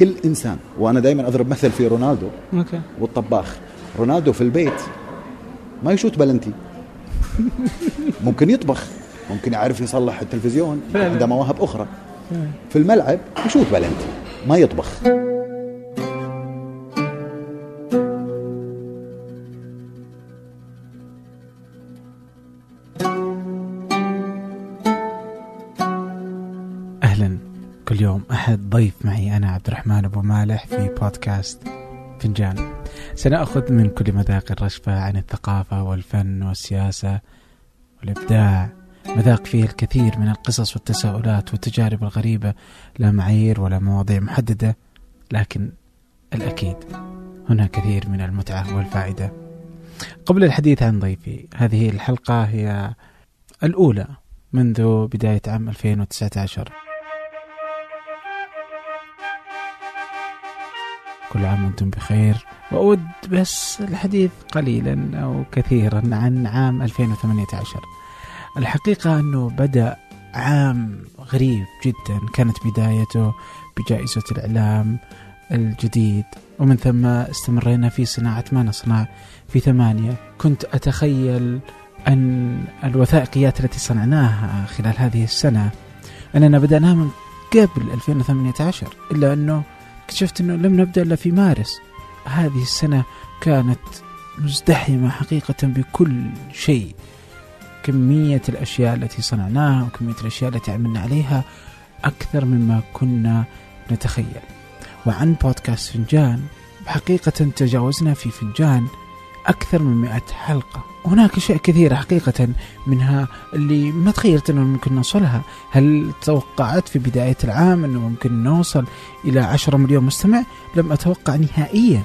كل إنسان وأنا دائما أضرب مثل في رونالدو okay. والطباخ. رونالدو في البيت ما يشوت بلنتي. ممكن يطبخ ممكن يعرف يصلح التلفزيون. عنده مواهب أخرى. في الملعب يشوت بلنتي ما يطبخ. أهلا. كل يوم أحد ضيف معي. أنا عبد الرحمن أبو مالح في بودكاست فنجان. سنأخذ من كل مذاق الرشفة عن الثقافة والفن والسياسة والإبداع. مذاق فيه الكثير من القصص والتساؤلات والتجارب الغريبة لا معايير ولا مواضيع محددة لكن الأكيد هنا كثير من المتعة والفائدة. قبل الحديث عن ضيفي هذه الحلقة هي الأولى منذ بداية عام 2019 كل عام وأنتم بخير. وأود بس الحديث قليلا أو كثيرا عن عام 2018 الحقيقة أنه بدأ عام غريب جدا. كانت بدايته بجائزة الإعلام الجديد. ومن ثم استمرينا في صناعة ما نصنع في ثمانية. كنت أتخيل أن الوثائقيات التي صنعناها خلال هذه السنة أننا بدأناها من قبل 2018 إلا أنه اكتشفت أنه لم نبدأ إلا في مارس. هذه السنة كانت مزدحمة حقيقة بكل شيء. كمية الأشياء التي صنعناها وكمية الأشياء التي عملنا عليها أكثر مما كنا نتخيل. وعن بودكاست فنجان حقيقة تجاوزنا في فنجان أكثر من مئة حلقة. هناك أشياء كثيرة حقيقة منها اللي ما تخيلت أنه ممكن نوصلها. هل توقعت في بداية العام أنه ممكن نوصل إلى عشرة مليون مستمع؟ لم أتوقع نهائيا.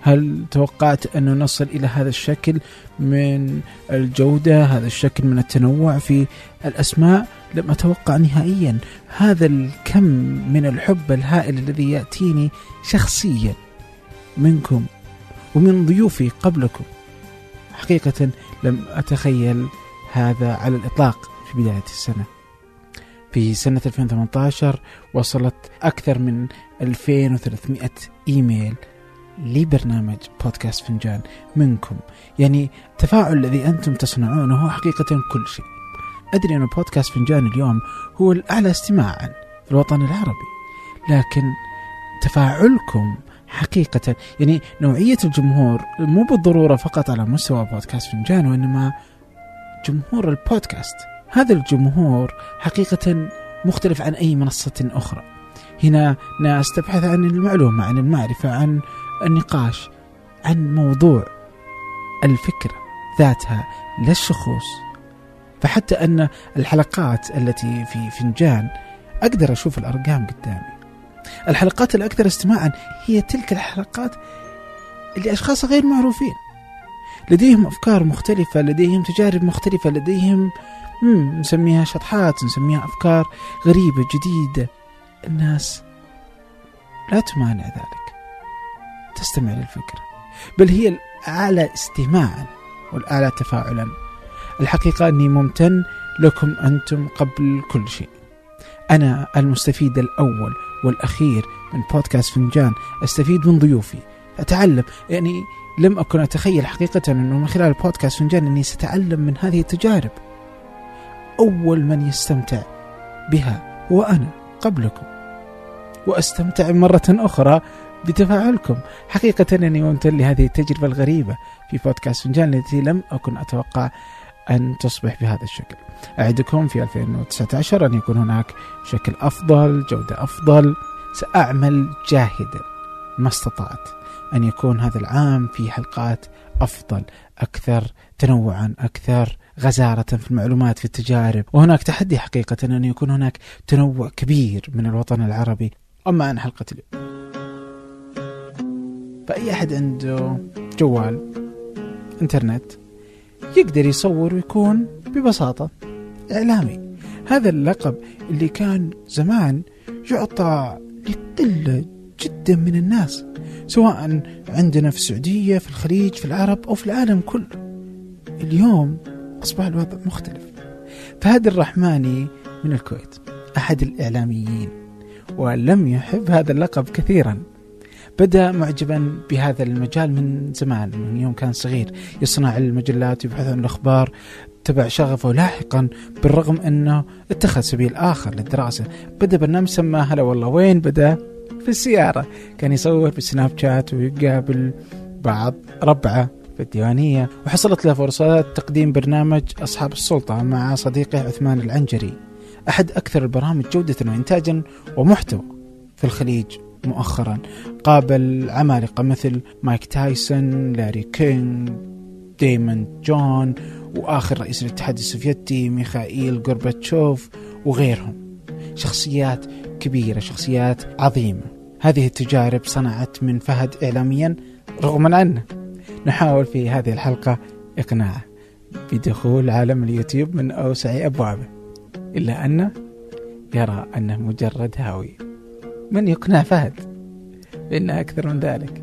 هل توقعت أنه نصل إلى هذا الشكل من الجودة هذا الشكل من التنوع في الأسماء؟ لم أتوقع نهائيا. هذا الكم من الحب الهائل الذي يأتيني شخصيا منكم. ومن ضيوفي قبلكم. حقيقة لم أتخيل هذا على الإطلاق في بداية السنة. في سنة 2018 وصلت أكثر من 2300 إيميل لبرنامج بودكاست فنجان منكم. يعني التفاعل الذي أنتم تصنعونه هو حقيقة كل شيء. أدري أن بودكاست فنجان اليوم هو الأعلى استماعا في الوطن العربي لكن تفاعلكم حقيقة. يعني نوعية الجمهور مو بالضرورة فقط على مستوى بودكاست فنجان وإنما جمهور البودكاست. هذا الجمهور حقيقة مختلف عن أي منصة أخرى. هنا ناس تبحث عن المعلومة عن المعرفة عن النقاش عن موضوع الفكرة ذاتها لا الشخوص فحتى أن الحلقات التي في فنجان أقدر أشوف الأرقام قدامي. الحلقات الأكثر استماعا هي تلك الحلقات اللي أشخاص غير معروفين. لديهم أفكار مختلفة لديهم تجارب مختلفة لديهم نسميها شطحات نسميها أفكار غريبة جديدة. الناس لا تمانع ذلك. تستمع للفكرة. بل هي الأعلى استماعا والأعلى تفاعلا. الحقيقة أني ممتن لكم أنتم قبل كل شيء. أنا المستفيد الأول. والأخير من بودكاست فنجان أستفيد من ضيوفي. أتعلم يعني لم أكن أتخيل حقيقة أنه من خلال بودكاست فنجان أني سأتعلم من هذه التجارب. أول من يستمتع بها هو أنا قبلكم. وأستمتع مرة أخرى بتفاعلكم. حقيقة أنني ممتن لهذه التجربة الغريبة في بودكاست فنجان التي لم أكن أتوقع أن تصبح بهذا الشكل. أعدكم في 2019 أن يكون هناك شكل أفضل جودة أفضل. سأعمل جاهدا. ما استطعت أن يكون هذا العام في حلقات أفضل أكثر تنوعا أكثر غزارة في المعلومات في التجارب. وهناك تحدي حقيقة أن يكون هناك تنوع كبير من الوطن العربي. أما عن حلقة اليوم. فأي أحد عنده جوال إنترنت يقدر يصور ويكون ببساطة. إعلامي. هذا اللقب اللي كان زمان يعطى لقلة جدا من الناس سواء عندنا في السعودية في الخليج في العرب أو في العالم كله. اليوم أصبح الوضع مختلف. فهد الرحماني من الكويت أحد الإعلاميين ولم يحب هذا اللقب كثيرا. بدأ معجبا بهذا المجال من زمان من يوم كان صغير يصنع المجلات يبحث عن الأخبار. تبع شغفه لاحقا بالرغم أنه اتخذ سبيل آخر للدراسة. بدأ برنامج سماه هلا والله وين؟ بدأ في السيارة. كان يصور بالسناب شات ويقابل بعض ربعه في الديوانية. وحصلت له فرصة تقديم برنامج أصحاب السلطة مع صديقه عثمان العنجري. أحد أكثر البرامج جودة وإنتاجا ومحتوى في الخليج مؤخرا. قابل عمالقة مثل مايك تايسون لاري كينج ديمون جون وآخر رئيس الاتحاد السوفيتي ميخائيل غورباتشوف وغيرهم. شخصيات كبيرة شخصيات عظيمة. هذه التجارب صنعت من فهد إعلاميا رغما عنه نحاول في هذه الحلقة إقناعه بدخول عالم اليوتيوب من أوسع أبوابه. إلا أنه يرى أنه مجرد هاوية من يقنع فهد؟ بأن أكثر من ذلك.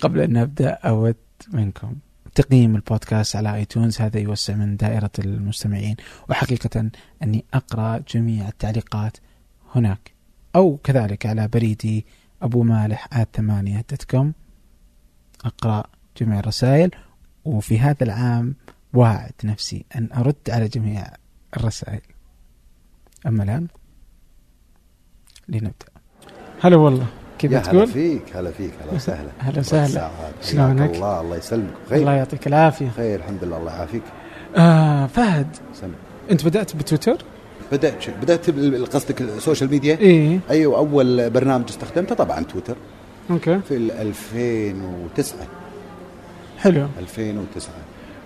قبل أن نبدأ أود منكم تقييم البودكاست على آيتونز هذا يوسع من دائرة المستمعين. وحقيقة أني أقرأ جميع التعليقات هناك. أو كذلك على بريدي أبو مالح ثمانية كوم أقرأ جميع الرسائل. وفي هذا العام واعد نفسي أن أرد على جميع الرسائل. أما الآن لنبدأ. هلا والله. كذا هلا تقول؟ فيك هلا فيك هلا وسهلا. هلا وسهلا. شلونك؟ الله الله يسلمك. الله خير يعطيك العافية. خير الحمد لله الله يعافيك. آه فهد سلم. أنت بدأت بتويتر؟ بدأت بدأت بال- قصدك ال social media إيه. أيوه أول برنامج استخدمته طبعا تويتر. okay. في ال 2009 حلو. 2009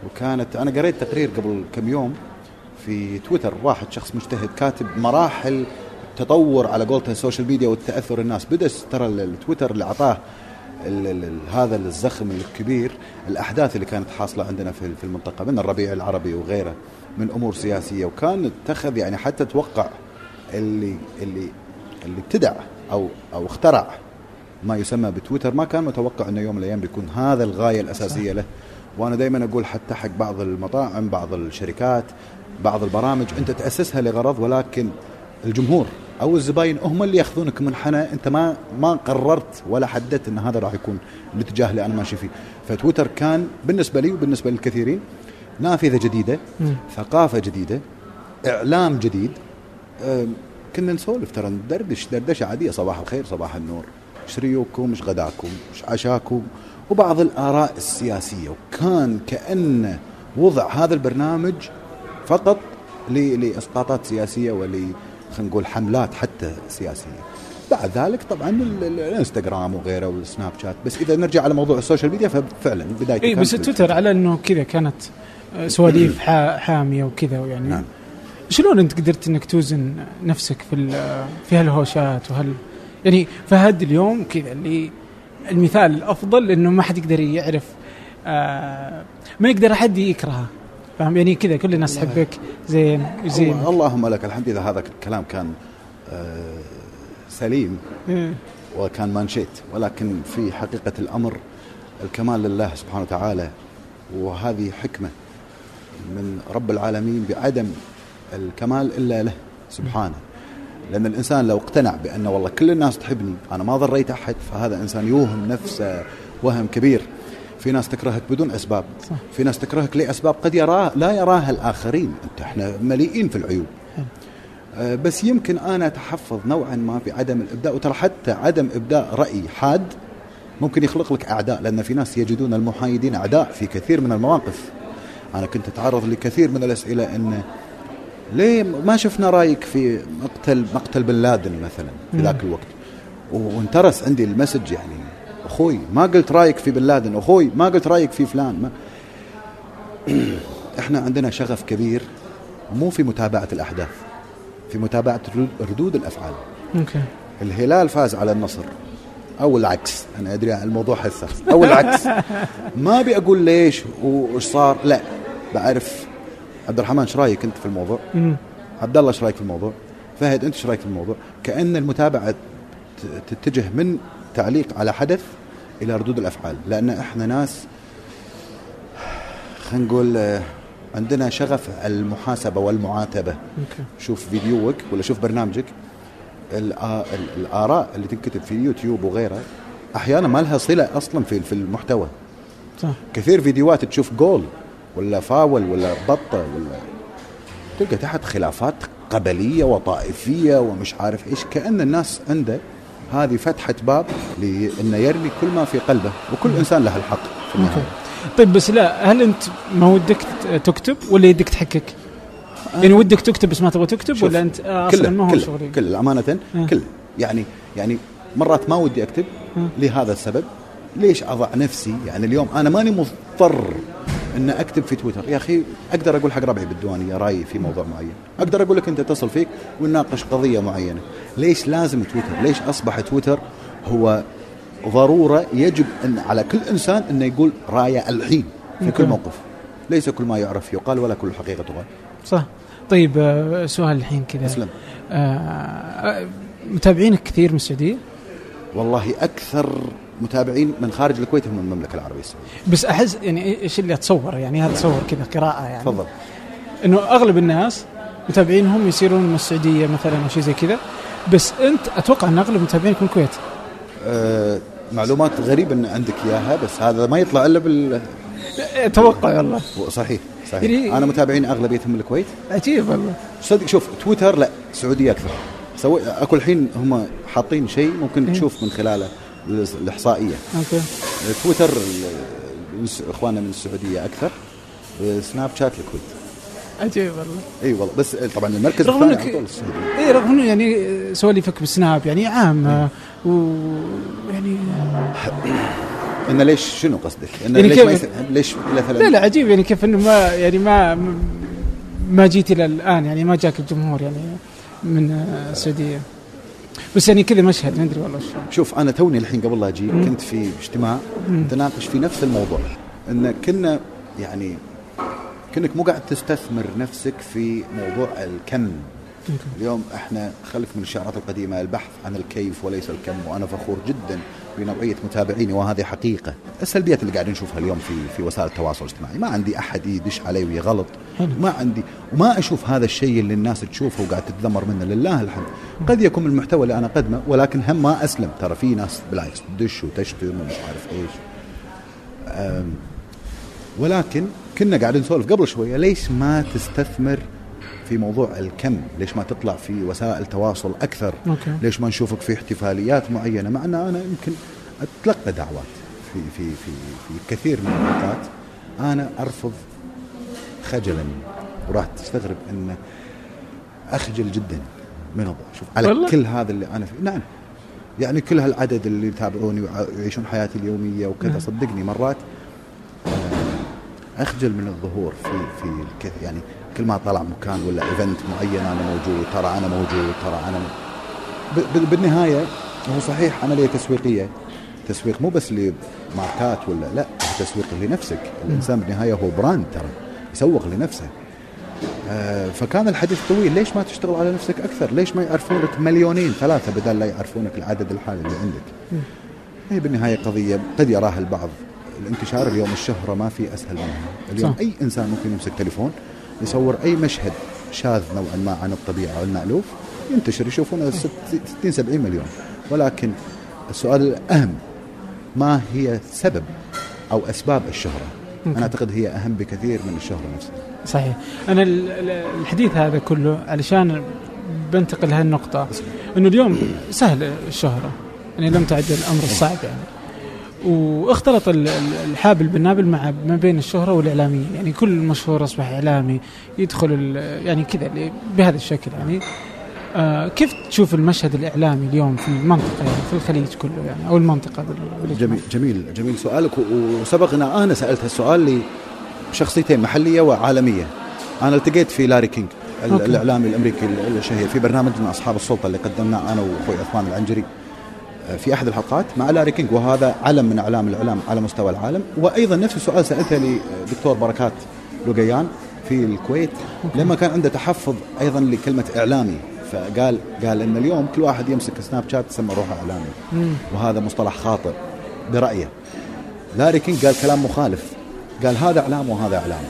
وكانت أنا قريت تقرير قبل كم يوم في تويتر. واحد شخص مجتهد كاتب مراحل تطور على قولته ال social media والتأثر الناس. بدأ ترى ال- التويتر اللي أعطاه هذا الزخم الكبير الأحداث اللي كانت حاصلة عندنا في في المنطقة من الربيع العربي وغيره من أمور سياسية وكان اتخذ يعني حتى توقع اللي اللي اللي ابتدع أو أو اخترع ما يسمى بتويتر. ما كان متوقع إنه يوم من الأيام بيكون هذا الغاية الأساسية له. وأنا دائما أقول حتى حق بعض المطاعم بعض الشركات بعض البرامج أنت تأسسها لغرض ولكن الجمهور أو الزباين هم اللي يأخذونك منحنى أنت ما ما قررت ولا حددت أن هذا راح يكون الاتجاه اللي أنا ماشي فيه. فتويتر كان بالنسبة لي وبالنسبة للكثيرين نافذة جديدة مم. ثقافة جديدة إعلام جديد. كنا نسولف ترى ندردش دردشة عادية. صباح الخير صباح النور. إيش ريوكم إيش غداكم؟ إيش عشاكم؟ وبعض الآراء السياسية. وكان كانه وضع هذا البرنامج فقط لإسقاطات سياسية ول خلينا نقول حملات حتى سياسية. بعد ذلك طبعا ال- ال- الانستغرام وغيره والسناب شات. بس إذا نرجع على موضوع ال social media ففعلا بدايته اي بس تويتر على إنه كذا كانت آه، سواليف حا- حامية وكذا يعني. نعم. شلون أنت قدرت إنك توزن نفسك في في هالهوشات وهال يعني فهد اليوم كذا اللي المثال الأفضل إنه ما حد يقدر يعرف آه ما يقدر حد يكرهه. فاهم؟ يعني كذا كل الناس تحبك زين وزين الله- اللهم لك الحمد إذا هذا الكلام كان آه، سليم إيه. وكان ما نشيت ولكن في حقيقة الأمر الكمال لله سبحانه وتعالى وهذه حكمة من رب العالمين بعدم الكمال إلا له سبحانه. لأن الإنسان لو اقتنع بأن والله كل الناس تحبني أنا ما ضريت أحد فهذا إنسان يوهم نفسه وهم كبير. في ناس تكرهك بدون أسباب. صح. في ناس تكرهك لأسباب قد يراه لا يراها الآخرين. أنت إحنا مليئين في العيوب. آه، بس يمكن أنا أتحفظ نوعا ما في عدم الابداء وترى حتى عدم ابداء رأي حاد ممكن يخلق لك أعداء لأن في ناس يجدون المحايدين أعداء في كثير من المواقف. أنا كنت أتعرض لكثير من الأسئلة انه ليه ما شفنا رأيك في مقتل مقتل بن لادن مثلا في. ذاك الوقت؟ وانترس عندي المسج يعني أخوي ما قلت رأيك في بن لادن أخوي ما قلت رأيك في فلان ما إحنا عندنا شغف كبير مو في متابعة الأحداث في متابعة ردود- الأفعال. أوكي. الهلال فاز على النصر أو العكس أنا أدري الموضوع حساس أو العكس. ما أبي أقول ليش وإيش صار لا بعرف. عبد الرحمن إيش رأيك أنت في الموضوع. عبد الله إيش رأيك في الموضوع؟ فهد أنت إيش رأيك في الموضوع؟ كأن المتابعة تتجه من تعليق على حدث إلى ردود الأفعال. لأن إحنا ناس خلينا نقول آه، عندنا شغف المحاسبة والمعاتبة. okay. شوف فيديوك ولا شوف برنامجك. الآراء اللي تنكتب في يوتيوب وغيره أحيانا ما لها صلة أصلا في في المحتوى. صح. كثير فيديوهات تشوف جول ولا فاول ولا بطة ولا تلقى تحت خلافات قبلية وطائفية ومش عارف إيش. كأن الناس عنده هذه فتحة باب لأنه يرمي كل ما في قلبه وكل إنسان له الحق في النهاية أوكي طيب بس لا هل أنت ما ودك تكتب ولا يدك تحكك؟ يعني ودك تكتب بس ما تبغى تكتب ولا أنت آه، كله ما هو كله شغلي؟ كله أمانة آه. كله يعني يعني مرات ما ودي أكتب آه. لهذا السبب ليش أضع نفسي يعني اليوم أنا ماني مضطر إن أكتب في تويتر. يا أخي أقدر أقول حق ربعي بالديوانية رأيي في موضوع معين. أقدر أقول لك أنت أتصل فيك ونناقش قضية معينة. ليش لازم تويتر؟ ليش أصبح تويتر هو ضرورة يجب إن على كل إنسان إنه يقول رأيه الحين في كل. موقف؟ ليس كل ما يعرف يقال ولا كل حقيقة تقال. صح. طيب آه، سؤال الحين كذا. أسلم. آه، آه، متابعينك كثير من السعودية؟ والله أكثر متابعين من خارج الكويت هم من المملكة العربية السعودية. بس أحس يعني إيش اللي أتصور؟ يعني هذا تصور كذا قراءة يعني. تفضل. إنه أغلب الناس متابعينهم يصيرون من السعودية مثلا أو شيء زي كذا. بس أنت أتوقع إن أغلب متابعينك من الكويت أه معلومات غريبة إن عندك إياها بس هذا ما يطلع إلا بال أتوقع والله صحيح صحيح. يعني- أنا متابعين أغلبيتهم من الكويت. عجيب والله. صدق شوف تويتر لا سعودية أكثر. سوي أكو الحين هم حاطين شيء ممكن إيه. تشوف من خلاله. الإحصائية. okay. تويتر إخواننا من السعودية أكثر. سناب شات الكويت. عجيب والله. إي والله بس طبعا المركز رغم السعوديه إي رغم إنه يعني سواليفك بالسناب يعني عامه ويعني انه ليش شنو قصدك؟ انه يعني ليش ما يس... ليش مثلا لا لا عجيب. يعني كيف إنه ما يعني ما ما جيت إلى الآن يعني ما جاك الجمهور يعني من السعودية. بس يعني كذا مشهد ما أدري والله شو شوف أنا توني الحين قبل لا أجي. كنت في اجتماع مم. نتناقش في نفس الموضوع إن كنا يعني كنك مو قاعد تستثمر نفسك في موضوع الكم اليوم إحنا خلف من الشعارات القديمة البحث عن الكيف وليس الكم وأنا فخور جدا بنوعيه متابعيني وهذه حقيقة. السلبيات اللي قاعدين نشوفها اليوم في في وسائل التواصل الاجتماعي. ما عندي أحد يدش علي ويغلط. ما عندي وما أشوف هذا الشيء اللي الناس تشوفه وقاعد تتذمر منه. لله الحمد. قد يكون المحتوى اللي أنا أقدمه ولكن هم ما أسلم. ترى في ناس بالعكس تدش وتشتم ومش عارف إيش. ولكن كنا قاعدين نسولف قبل شوية ليش ما تستثمر في موضوع الكم ليش ما تطلع في وسائل تواصل أكثر؟ أوكي. ليش ما نشوفك في احتفاليات معينة؟ مع أن أنا يمكن أتلقى دعوات في في في في كثير من الاوقات أنا أرفض خجلا وراح تستغرب أن أخجل جدا من الضوء شوف على والله؟ كل هذا اللي أنا فيه نعم. يعني كل هالعدد اللي يتابعوني ويعيشون حياتي اليومية وكذا نعم. صدقني مرات آه، أخجل من الظهور في في يعني كل ما طلع مكان ولا ايفنت معين أنا موجود ترى أنا موجود ترى أنا م... بالنهاية هو صحيح عملية تسويقية. تسويق مو بس لماركات ولا لا تسويق لنفسك. الإنسان بالنهاية هو براند ترى يسوق لنفسه. آه، فكان الحديث طويل. ليش ما تشتغل على نفسك أكثر؟ ليش ما يعرفونك مليونين ثلاثة بدل لا يعرفونك العدد الحالي اللي عندك؟ هي بالنهاية قضية قد يراها البعض. الانتشار اليوم الشهره ما في أسهل منها. اليوم صح. أي إنسان ممكن يمسك تليفون يصور أي مشهد شاذ نوعا ما عن الطبيعة أو المالوف ينتشر يشوفونه 60 70 مليون. ولكن السؤال الأهم ما هي سبب أو أسباب الشهرة. أنا أعتقد هي أهم بكثير من الشهرة نفسها. صحيح. أنا ال- ال- الحديث هذا كله علشان بنتقل هالنقطة إنه اليوم سهل الشهرة يعني لم تعد الأمر الصعب يعني. واختلط ال- ال- الحابل بالنابل مع ما بين الشهرة والإعلامية. يعني كل مشهور أصبح إعلامي يدخل يعني كذا بهذا الشكل يعني. آه كيف تشوف المشهد الإعلامي اليوم في المنطقة يعني في الخليج كله يعني أو المنطقة؟ جميل جميل جميل سؤالك. وسبق ان أنا سألت هالسؤال لشخصيتين محلية وعالمية. أنا التقيت في لاري كينج ال- okay. الإعلامي الأمريكي ال- الشهير في برنامجنا أصحاب السلطة اللي قدمناه أنا وأخوي عثمان العنجري. في أحد الحلقات مع لاري كينج وهذا علم من أعلام الإعلام على مستوى العالم. وأيضا نفس السؤال سألته لدكتور بركات الوقيان في الكويت. لما كان عنده تحفظ أيضا لكلمة إعلامي فقال قال إن اليوم كل واحد يمسك سناب شات يسمى روحه إعلامي. وهذا مصطلح خاطئ برأيه. لاري كينج قال كلام مخالف. قال هذا إعلام وهذا إعلام.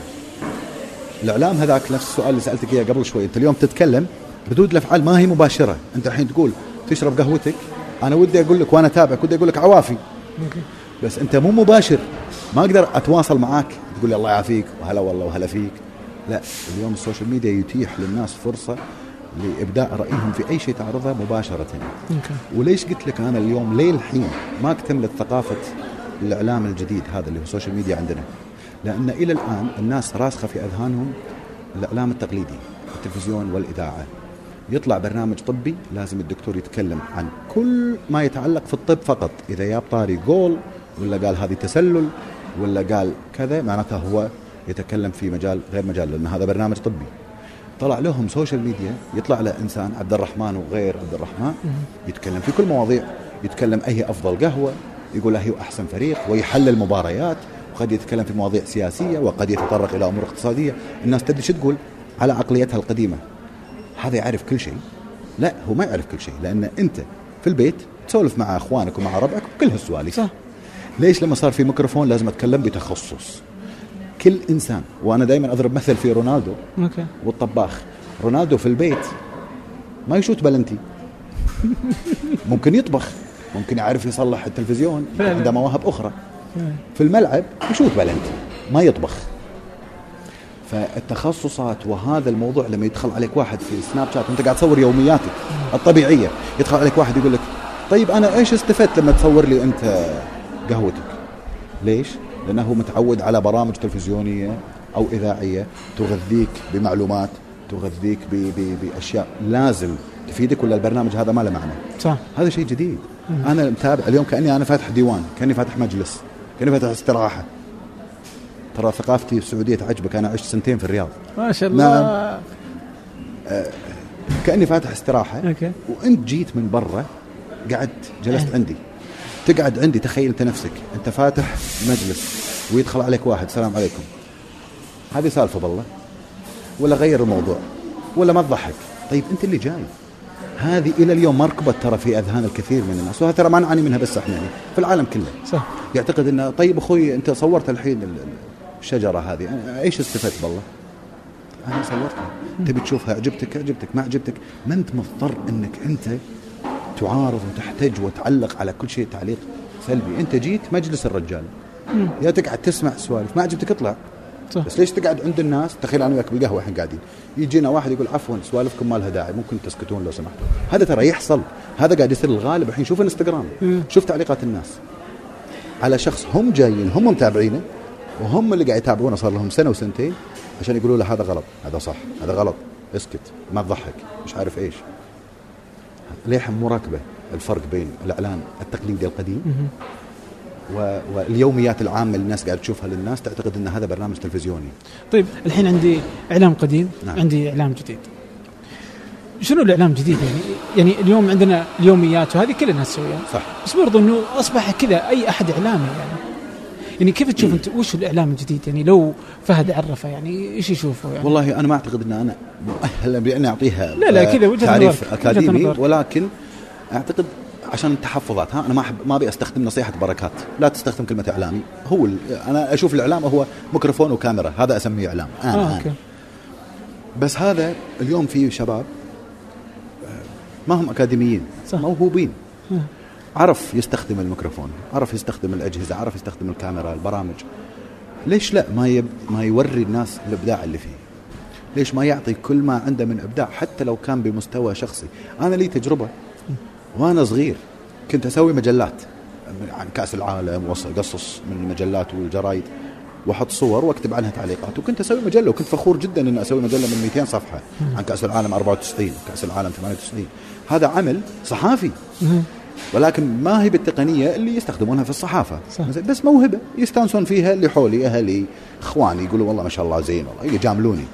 الإعلام هذاك نفس السؤال اللي سألتك إياه قبل شوي. أنت اليوم تتكلم ردود الافعال ما هي مباشرة. أنت الحين تقول تشرب قهوتك أنا ودي أقول لك وأنا أتابعك ودي أقول لك عوافي. بس أنت مو مباشر. ما أقدر أتواصل معك تقول لي الله يعافيك وهلا والله وهلا فيك. لا اليوم ال social media يتيح للناس فرصة لإبداء رأيهم في أي شيء تعرضه مباشرة. وليش قلت لك أنا اليوم ليه الحين ما اكتملت ثقافة الإعلام الجديد هذا اللي هو ال social media عندنا؟ لأن إلى الآن الناس راسخة في أذهانهم الإعلام التقليدي التلفزيون والإذاعة. يطلع برنامج طبي لازم الدكتور يتكلم عن كل ما يتعلق في الطب فقط. إذا جاب طاري جول ولا قال هذه تسلل ولا قال كذا معناته هو يتكلم في مجال غير مجال لأن هذا برنامج طبي. طلع لهم social media يطلع له إنسان عبد الرحمن وغير عبد الرحمن يتكلم في كل مواضيع يتكلم أي أفضل قهوة يقول هي أحسن فريق ويحلل مباريات وقد يتكلم في مواضيع سياسية وقد يتطرق إلى أمور اقتصادية. الناس تدري شو تقول؟ على عقليتها القديمة. هذا يعرف كل شيء. لا هو ما يعرف كل شيء لأن أنت في البيت تسولف مع أخوانك ومع ربعك وكل هالسوالف صح. ليش لما صار في ميكروفون لازم أتكلم بتخصص؟ كل إنسان وأنا دائما أضرب مثل في رونالدو. okay. والطباخ. رونالدو في البيت ما يشوت بلنتي ممكن يطبخ ممكن يعرف يصلح التلفزيون. عنده مواهب أخرى. في الملعب يشوت بلنتي ما يطبخ. فالتخصصات وهذا الموضوع لما يدخل عليك واحد في سناب شات وانت قاعد تصور يومياتك الطبيعية يدخل عليك واحد يقول لك طيب أنا إيش استفدت لما تصور لي أنت قهوتك؟ ليش؟ لأنه متعود على برامج تلفزيونية أو إذاعية تغذيك بمعلومات تغذيك ب- ب- بأشياء لازم تفيدك ولا البرنامج هذا ما له معنى؟ صح. هذا شيء جديد. أنا متابع اليوم كأني أنا فاتح ديوان كأني فاتح مجلس كأني فاتح استراحة. ترى ثقافتي السعودية تعجبك. أنا عشت سنتين في الرياض. ما شاء الله. كأني فاتح استراحة. أوكي. وإنت جيت من برا قعدت جلست عندي. تقعد عندي تخيل أنت نفسك. أنت فاتح مجلس ويدخل عليك واحد. السلام عليكم. هذه سالفة بالله. ولا غير الموضوع. ولا ما تضحك. طيب أنت اللي جاي. هذه إلى اليوم ما ركبت ترى في أذهان الكثير من الناس. وهذا ترى ما نعاني منها بس إحنا يعني في العالم كله. صح. يعتقد إنه طيب أخوي أنت صورت الحين ال- ال- الشجره هذه. إيش استفدت بالله؟ أنا صورتها. تبي تشوفها؟ عجبتك عجبتك ما عجبتك ما أنت مضطر إنك أنت تعارض وتحتج وتعلق على كل شيء تعليق سلبي. أنت جيت مجلس الرجال. يا تقعد تسمع سوالف. ما عجبتك اطلع. صح. بس ليش تقعد عند الناس؟ تخيل أنا وياك بالقهوة الحين قاعدين. يجينا واحد يقول عفوا سوالفكم ما لها داعي. ممكن تسكتون لو سمحتوا. هذا ترى يحصل. هذا قاعد يصير الغالب. الحين شوف الإنستغرام. شوف تعليقات الناس. على شخص هم جايين هم متابعينه. وهم اللي قاعد يتابعونه صار لهم سنة وسنتين عشان يقولوا له هذا غلط هذا صح هذا غلط اسكت ما تضحك مش عارف إيش. ليه مو راكبة الفرق بين الإعلان التقليدي القديم و- واليوميات العامة اللي الناس قاعد تشوفها للناس تعتقد إن هذا برنامج تلفزيوني. طيب الحين عندي إعلام قديم نعم. عندي إعلام جديد. شنو الإعلام الجديد يعني؟ يعني اليوم عندنا اليوميات وهذه كل الناس تسويها صح. بس برضو إنه أصبح كذا أي أحد إعلامي يعني. يعني كيف تشوف أنت؟ وش الإعلام الجديد؟ يعني لو فهد عرفه يعني إيش يشوفه؟ يعني والله أنا ما أعتقد إن أنا مؤهل باني أعطيها لا، لا، كذا تعريف أكاديمي. ولكن أعتقد عشان التحفظات ها أنا ما أحب ما أبي أستخدم نصيحة بركات. لا تستخدم كلمة اعلامي هو أنا أشوف الإعلام هو ميكروفون وكاميرا هذا أسميه إعلام آه آه آه okay. بس هذا اليوم في شباب آه، ما هم أكاديميين صح. موهوبين. آه. عرف يستخدم الميكروفون عرف يستخدم الأجهزة عرف يستخدم الكاميرا البرامج. ليش لا؟ ما يب ما يوري الناس الإبداع اللي فيه. ليش ما يعطي كل ما عنده من إبداع حتى لو كان بمستوى شخصي. أنا لي تجربة. وأنا صغير كنت أسوي مجلات عن كأس العالم واقصص من المجلات والجرايد وأحط صور وأكتب عنها تعليقات. وكنت أسوي مجلة وكنت فخور جدا ان أسوي مجلة من 200 صفحة عن كأس العالم 94 كأس العالم 98 هذا عمل صحافي. ولكن ما هي بالتقنية اللي يستخدمونها في الصحافة صح. بس موهبة يستانسون فيها اللي حولي أهلي إخواني يقولوا والله ما شاء الله زين والله يجاملوني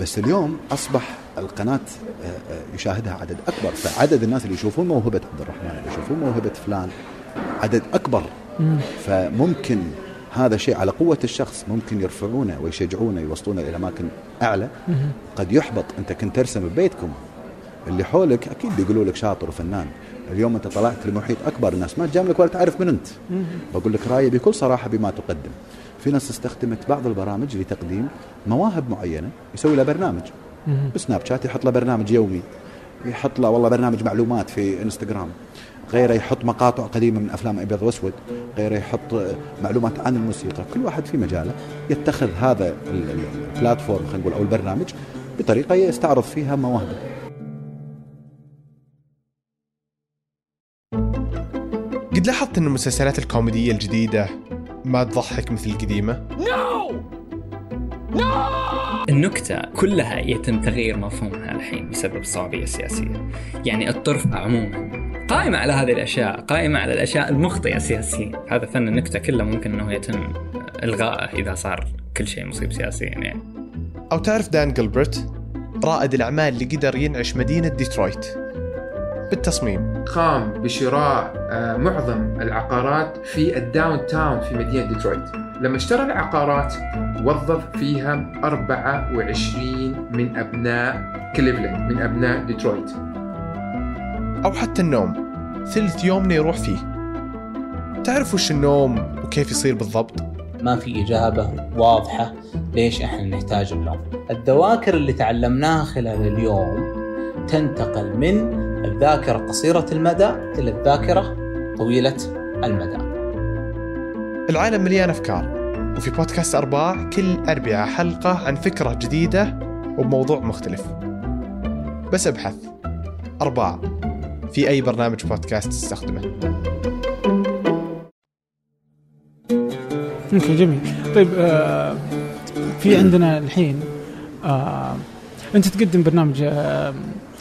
بس اليوم أصبح القناة آه، آه، يشاهدها عدد أكبر فعدد الناس اللي يشوفون موهبة عبد الرحمن اللي يشوفون موهبة فلان عدد أكبر مم. فممكن هذا شيء على قوة الشخص ممكن يرفعونه ويشجعونه يوصلونه إلى أماكن أعلى مم. قد يحبط أنت كنت ترسم ببيتكم اللي حولك أكيد بيقولوا لك شاطر وفنان اليوم أنت طلعت لمحيط أكبر الناس ما تجاملك ولا تعرف من أنت. بقول لك رأيي بكل صراحة بما تقدم. في ناس استخدمت بعض البرامج لتقديم مواهب معينة يسوي لها برنامج. بسناب شات يحط له برنامج يومي يحط له والله برنامج معلومات في إنستغرام. غيره يحط مقاطع قديمة من أفلام أبيض وأسود. غيره يحط معلومات عن الموسيقى. كل واحد في مجاله يتخذ هذا البلاتفورم خلينا نقول أو البرنامج بطريقة يستعرض فيها مواهبه. قد لاحظت إن المسلسلات الكوميدية الجديدة ما تضحك مثل القديمة؟ النكتة كلها يتم تغيير مفهومها الحين بسبب الصوابية السياسية يعني الطرفة عموما قائمة على هذه الأشياء قائمة على الأشياء المخطئة سياسيا. هذا فن النكتة كله ممكن أنه يتم إلغائه إذا صار كل شيء مصيب سياسيا يعني. أو تعرف دان جلبرت رائد الأعمال اللي قدر ينعش مدينة ديترويت. بالتصميم. قام بشراء آه، معظم العقارات في ال downtown في مدينة ديترويت. لما اشترى العقارات وظف فيها 24 من أبناء كليفلاند من أبناء ديترويت. أو حتى النوم. ثلث يومنا يروح فيه. تعرف وش النوم وكيف يصير بالضبط؟ ما في إجابة واضحة ليش إحنا نحتاج النوم. الذواكر اللي تعلمناها خلال اليوم تنتقل من الذاكرة قصيرة المدى إلى الذاكرة طويلة المدى. العالم مليان أفكار وفي بودكاست أرباع كل اربعاء حلقة عن فكرة جديدة وبموضوع مختلف. بس أبحث. أرباع. في أي برنامج بودكاست تستخدمه؟ أوكي جميل. طيب آه في عندنا الحين آه أنت تقدم برنامج آه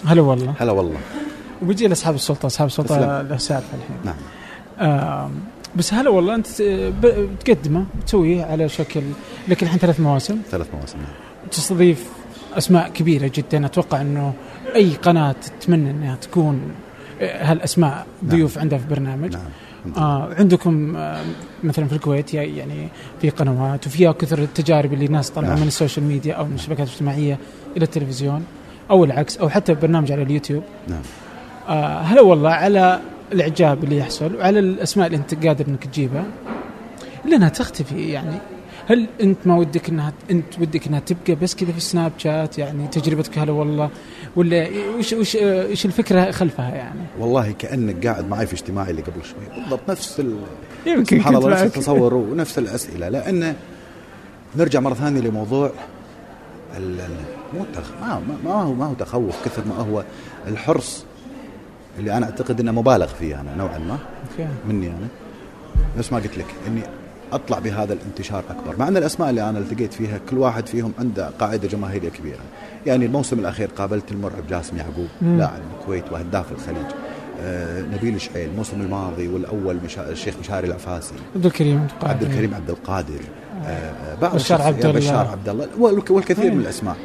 هلا والله. هلا والله. وبيجي لأصحاب السلطة أصحاب السلطة. له سالفه الحين. نعم. آه بس هلا والله أنت ب- تقدمه تسويه على شكل لك الحين ثلاث مواسم. ثلاث مواسم نعم. تستضيف أسماء كبيرة جدا. أتوقع إنه أي قناة تتمنى إنها تكون آه، هالأسماء ضيوف عندها في برنامج. نعم. آه عندكم آه مثلا في الكويت يعني في قنوات وفيها كثر التجارب اللي الناس طلعوا نعم. من ال social media أو من الشبكات الاجتماعية إلى التلفزيون. أو العكس أو حتى برنامج على اليوتيوب. نعم. آه هلا والله على الإعجاب اللي يحصل وعلى الأسماء اللي أنت قادر إنك تجيبها الا انها تختفي يعني. هل أنت ما ودك إنها أنت ودك إنها تبقى بس كذا في السناب شات؟ يعني تجربتك هلا والله ولا وش وش إيش الفكرة خلفها يعني؟ والله كأنك قاعد معي في اجتماعي اللي قبل شوي. بالضبط نفس ال... يمكن سبحان الله نفس. التصور ونفس الأسئلة. لأن نرجع مرة ثانية لموضوع ال... مو تخ... ما... ما- هو ما هو تخوف كثر ما هو الحرص اللي أنا أعتقد إنه مبالغ فيه أنا نوعا ما. مني أنا. نفس ما قلت لك إني أطلع بهذا الانتشار أكبر. مع أن الأسماء اللي أنا التقيت فيها كل واحد فيهم عنده قاعدة جماهيرية كبيرة. يعني الموسم الأخير قابلت المرعب جاسم يعقوب. لاعب الكويت وهداف الخليج. آه نبيل شعيل الموسم الماضي والأول مشا... الشيخ مشاري العفاسي. عبد الكريم عبد القادر. عبد الكريم عبد القادر. آه بعض بشار عبد الله. بشار عبد الله. والك- والكثير إيه. من الأسماء.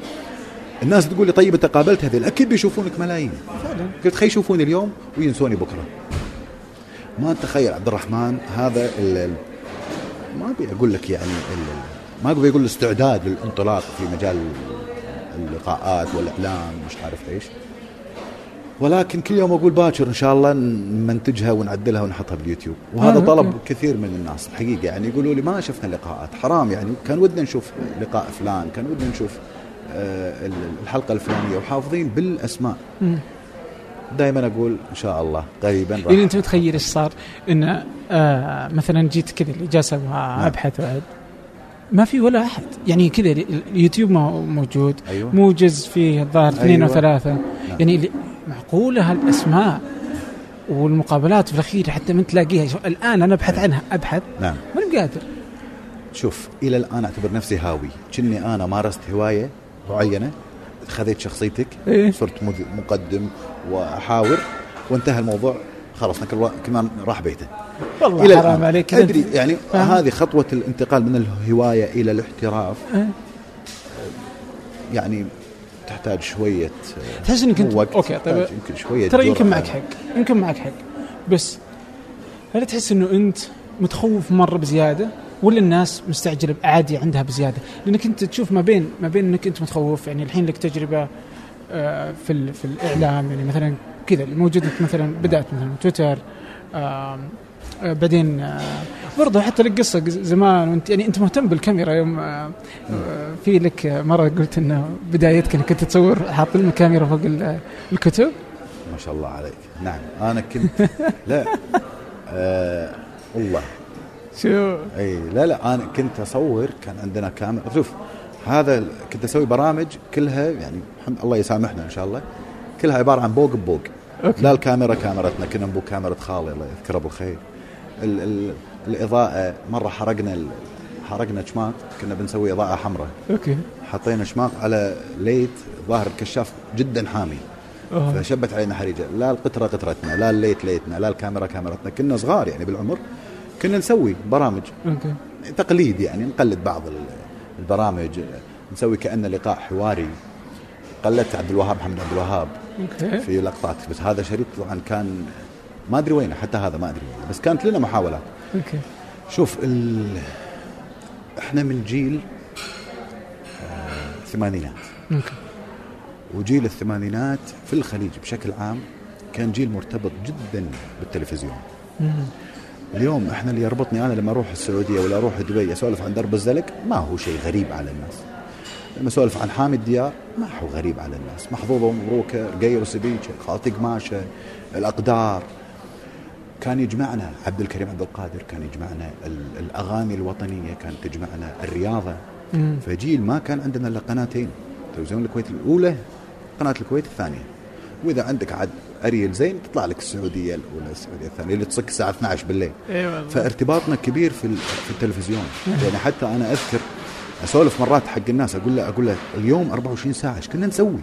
الناس تقول لي طيب انت قابلت هذول أكيد بيشوفونك ملايين. فعلا. قلت خي يشوفوني اليوم وينسوني بكرة. ما تخيل عبد الرحمن هذا ال ما أبي أقول لك يعني ال- ما أبي أقول الاستعداد للانطلاق في مجال اللقاءات والإعلام مش عارف إيش. ولكن كل يوم أقول باكر إن شاء الله نمنتجها ونعدلها ونحطها باليوتيوب. وهذا آه، طلب. كثير من الناس الحقيقة. يعني يقولوا لي ما شفنا لقاءات حرام يعني. كان ودنا نشوف لقاء فلان كان ودنا نشوف الحلقة الفلانية وحافظين بالأسماء. دائما أقول إن شاء الله قريبا راح. يعني أنت متخيل إيش صار؟ إن آه مثلا جيت كذا اللي جالس أبغى ابحث بعد ما في ولا أحد. يعني كذا اليوتيوب مو- موجود. أيوه. موجز فيه الظاهر اثنين أو أيوة. ثلاثة يعني اللي- معقولة هالأسماء والمقابلات في الأخير حتى من تلاقيها؟ الآن أنا أبحث عنها. أبحث. نعم. ماني قادر. شوف إلى الآن أعتبر نفسي هاوي. كني أنا مارست هواية معينة. خذيت شخصيتك إيه. صرت مقدم واحاور وانتهى الموضوع. خلاص كل من راح بيته. والله إلى حرام عليك. أدري يعني فاهم؟ هذه خطوة الانتقال من الهواية إلى الاحتراف. إيه. يعني تحتاج شوية تحس إنك انت أوكي طيب. يمكن شوية ترى يمكن. معك حق. يمكن معك حق. بس هل تحس إنه أنت متخوف مرة بزيادة؟ ولا الناس مستعجلة عادي عندها بزيادة؟ لأنك أنت تشوف ما بين ما بين أنك أنت متخوف يعني الحين لك تجربة آه، في في الإعلام يعني مثلا كذا الموجوده مثلا بدأت مثلا تويتر آه، بعدين آه، برضه حتى لك قصة زمان وانت يعني أنت مهتم بالكاميرا يوم في لك مرة قلت إنه بدايتك إنك كنت تصور حاط لنا كاميرا فوق ال- الكتب؟ ما شاء الله عليك. نعم أنا كنت لا آه والله. شو؟ أي لا لا أنا كنت أصور كان عندنا كاميرا. شوف هذا كنت أسوي برامج كلها يعني الحمد الله يسامحنا إن شاء الله. كلها عبارة عن بوق ببوق. okay. لا الكاميرا كاميرتنا كنا نبو كاميرا خالي الله يذكره ابو الخير ال ال الإضاءة مرة حرقنا ال- حرقنا شماغ كنا بنسوي إضاءة حمراء. okay. حطينا شماغ على light ظاهر الكشاف جدا حامي. أوه. فشبت علينا حريقه لا الغترة غترتنا لا ال light light نا لا الكاميرا كاميرتنا. كنا صغار يعني بالعمر. كنا نسوي برامج. okay. تقليد يعني نقلد بعض ال- البرامج. نسوي كأنه لقاء حواري. قلدت عبد الوهاب محمد عبد الوهاب okay. في لقطات. بس هذا شريط طبعا كان ما أدري وينه حتى هذا ما أدري وينه. بس كانت لنا محاولات. okay. شوف ال... إحنا من جيل آه، الثمانينات. أوكي. وجيل الثمانينات في الخليج بشكل عام كان جيل مرتبط جدا بالتلفزيون. مم. اليوم إحنا اللي يربطني أنا لما أروح السعودية ولا أروح دبي أسولف عن درب الزلق ما هو شيء غريب على الناس. لما أسولف عن حامد ديار ما هو غريب على الناس، محظوظة ومبروكة، رقير وسبيچه، خالتي قماشة، الأقدار. كان يجمعنا عبد الكريم عبد القادر، كان يجمعنا ال- الأغاني الوطنية، كانت تجمعنا الرياضة. فجيل ما كان عندنا إلا قناتين، تلفزيون الكويت الأولى، قناة الكويت الثانية. وإذا عندك عاد أريل زين تطلع لك السعودية الأولى، السعودية الثانية اللي تصك الساعة 12 بالليل. والله فارتباطنا كبير في في التلفزيون يعني حتى أنا أذكر أسولف مرات حق الناس أقول له أقول له اليوم 24 ساعة إيش كنا نسوي؟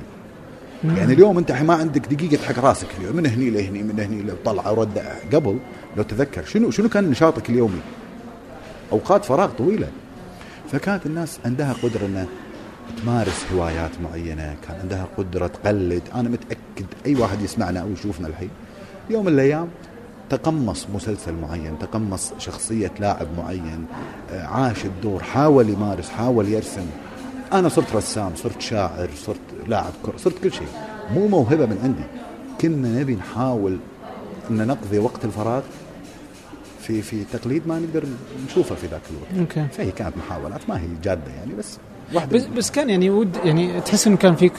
يعني اليوم أنت ما عندك دقيقة تحق راسك اليوم من هني لهني من هني لطلع ورد قبل لو تذكر شنو شنو كان نشاطك اليومي؟ أوقات فراغ طويلة فكانت الناس عندها قدرة إنها تمارس هوايات معينة، كان عندها قدرة تقلد، أنا متأكد أي واحد يسمعنا أو يشوفنا الحين يوم من الأيام تقمص مسلسل معين، تقمص شخصية لاعب معين، آه، عاش الدور، حاول يمارس، حاول يرسم. أنا صرت رسام، صرت شاعر، صرت لاعب كرة، صرت كل شيء. مو موهبة من عندي. كنا نبي نحاول إن نقضي وقت الفراغ في في تقليد ما نقدر نشوفه في ذاك الوقت. أوكي فهي كانت محاولات ما هي جادة يعني بس واحدة بس بس كان يعني ود يعني تحس إنه كان فيك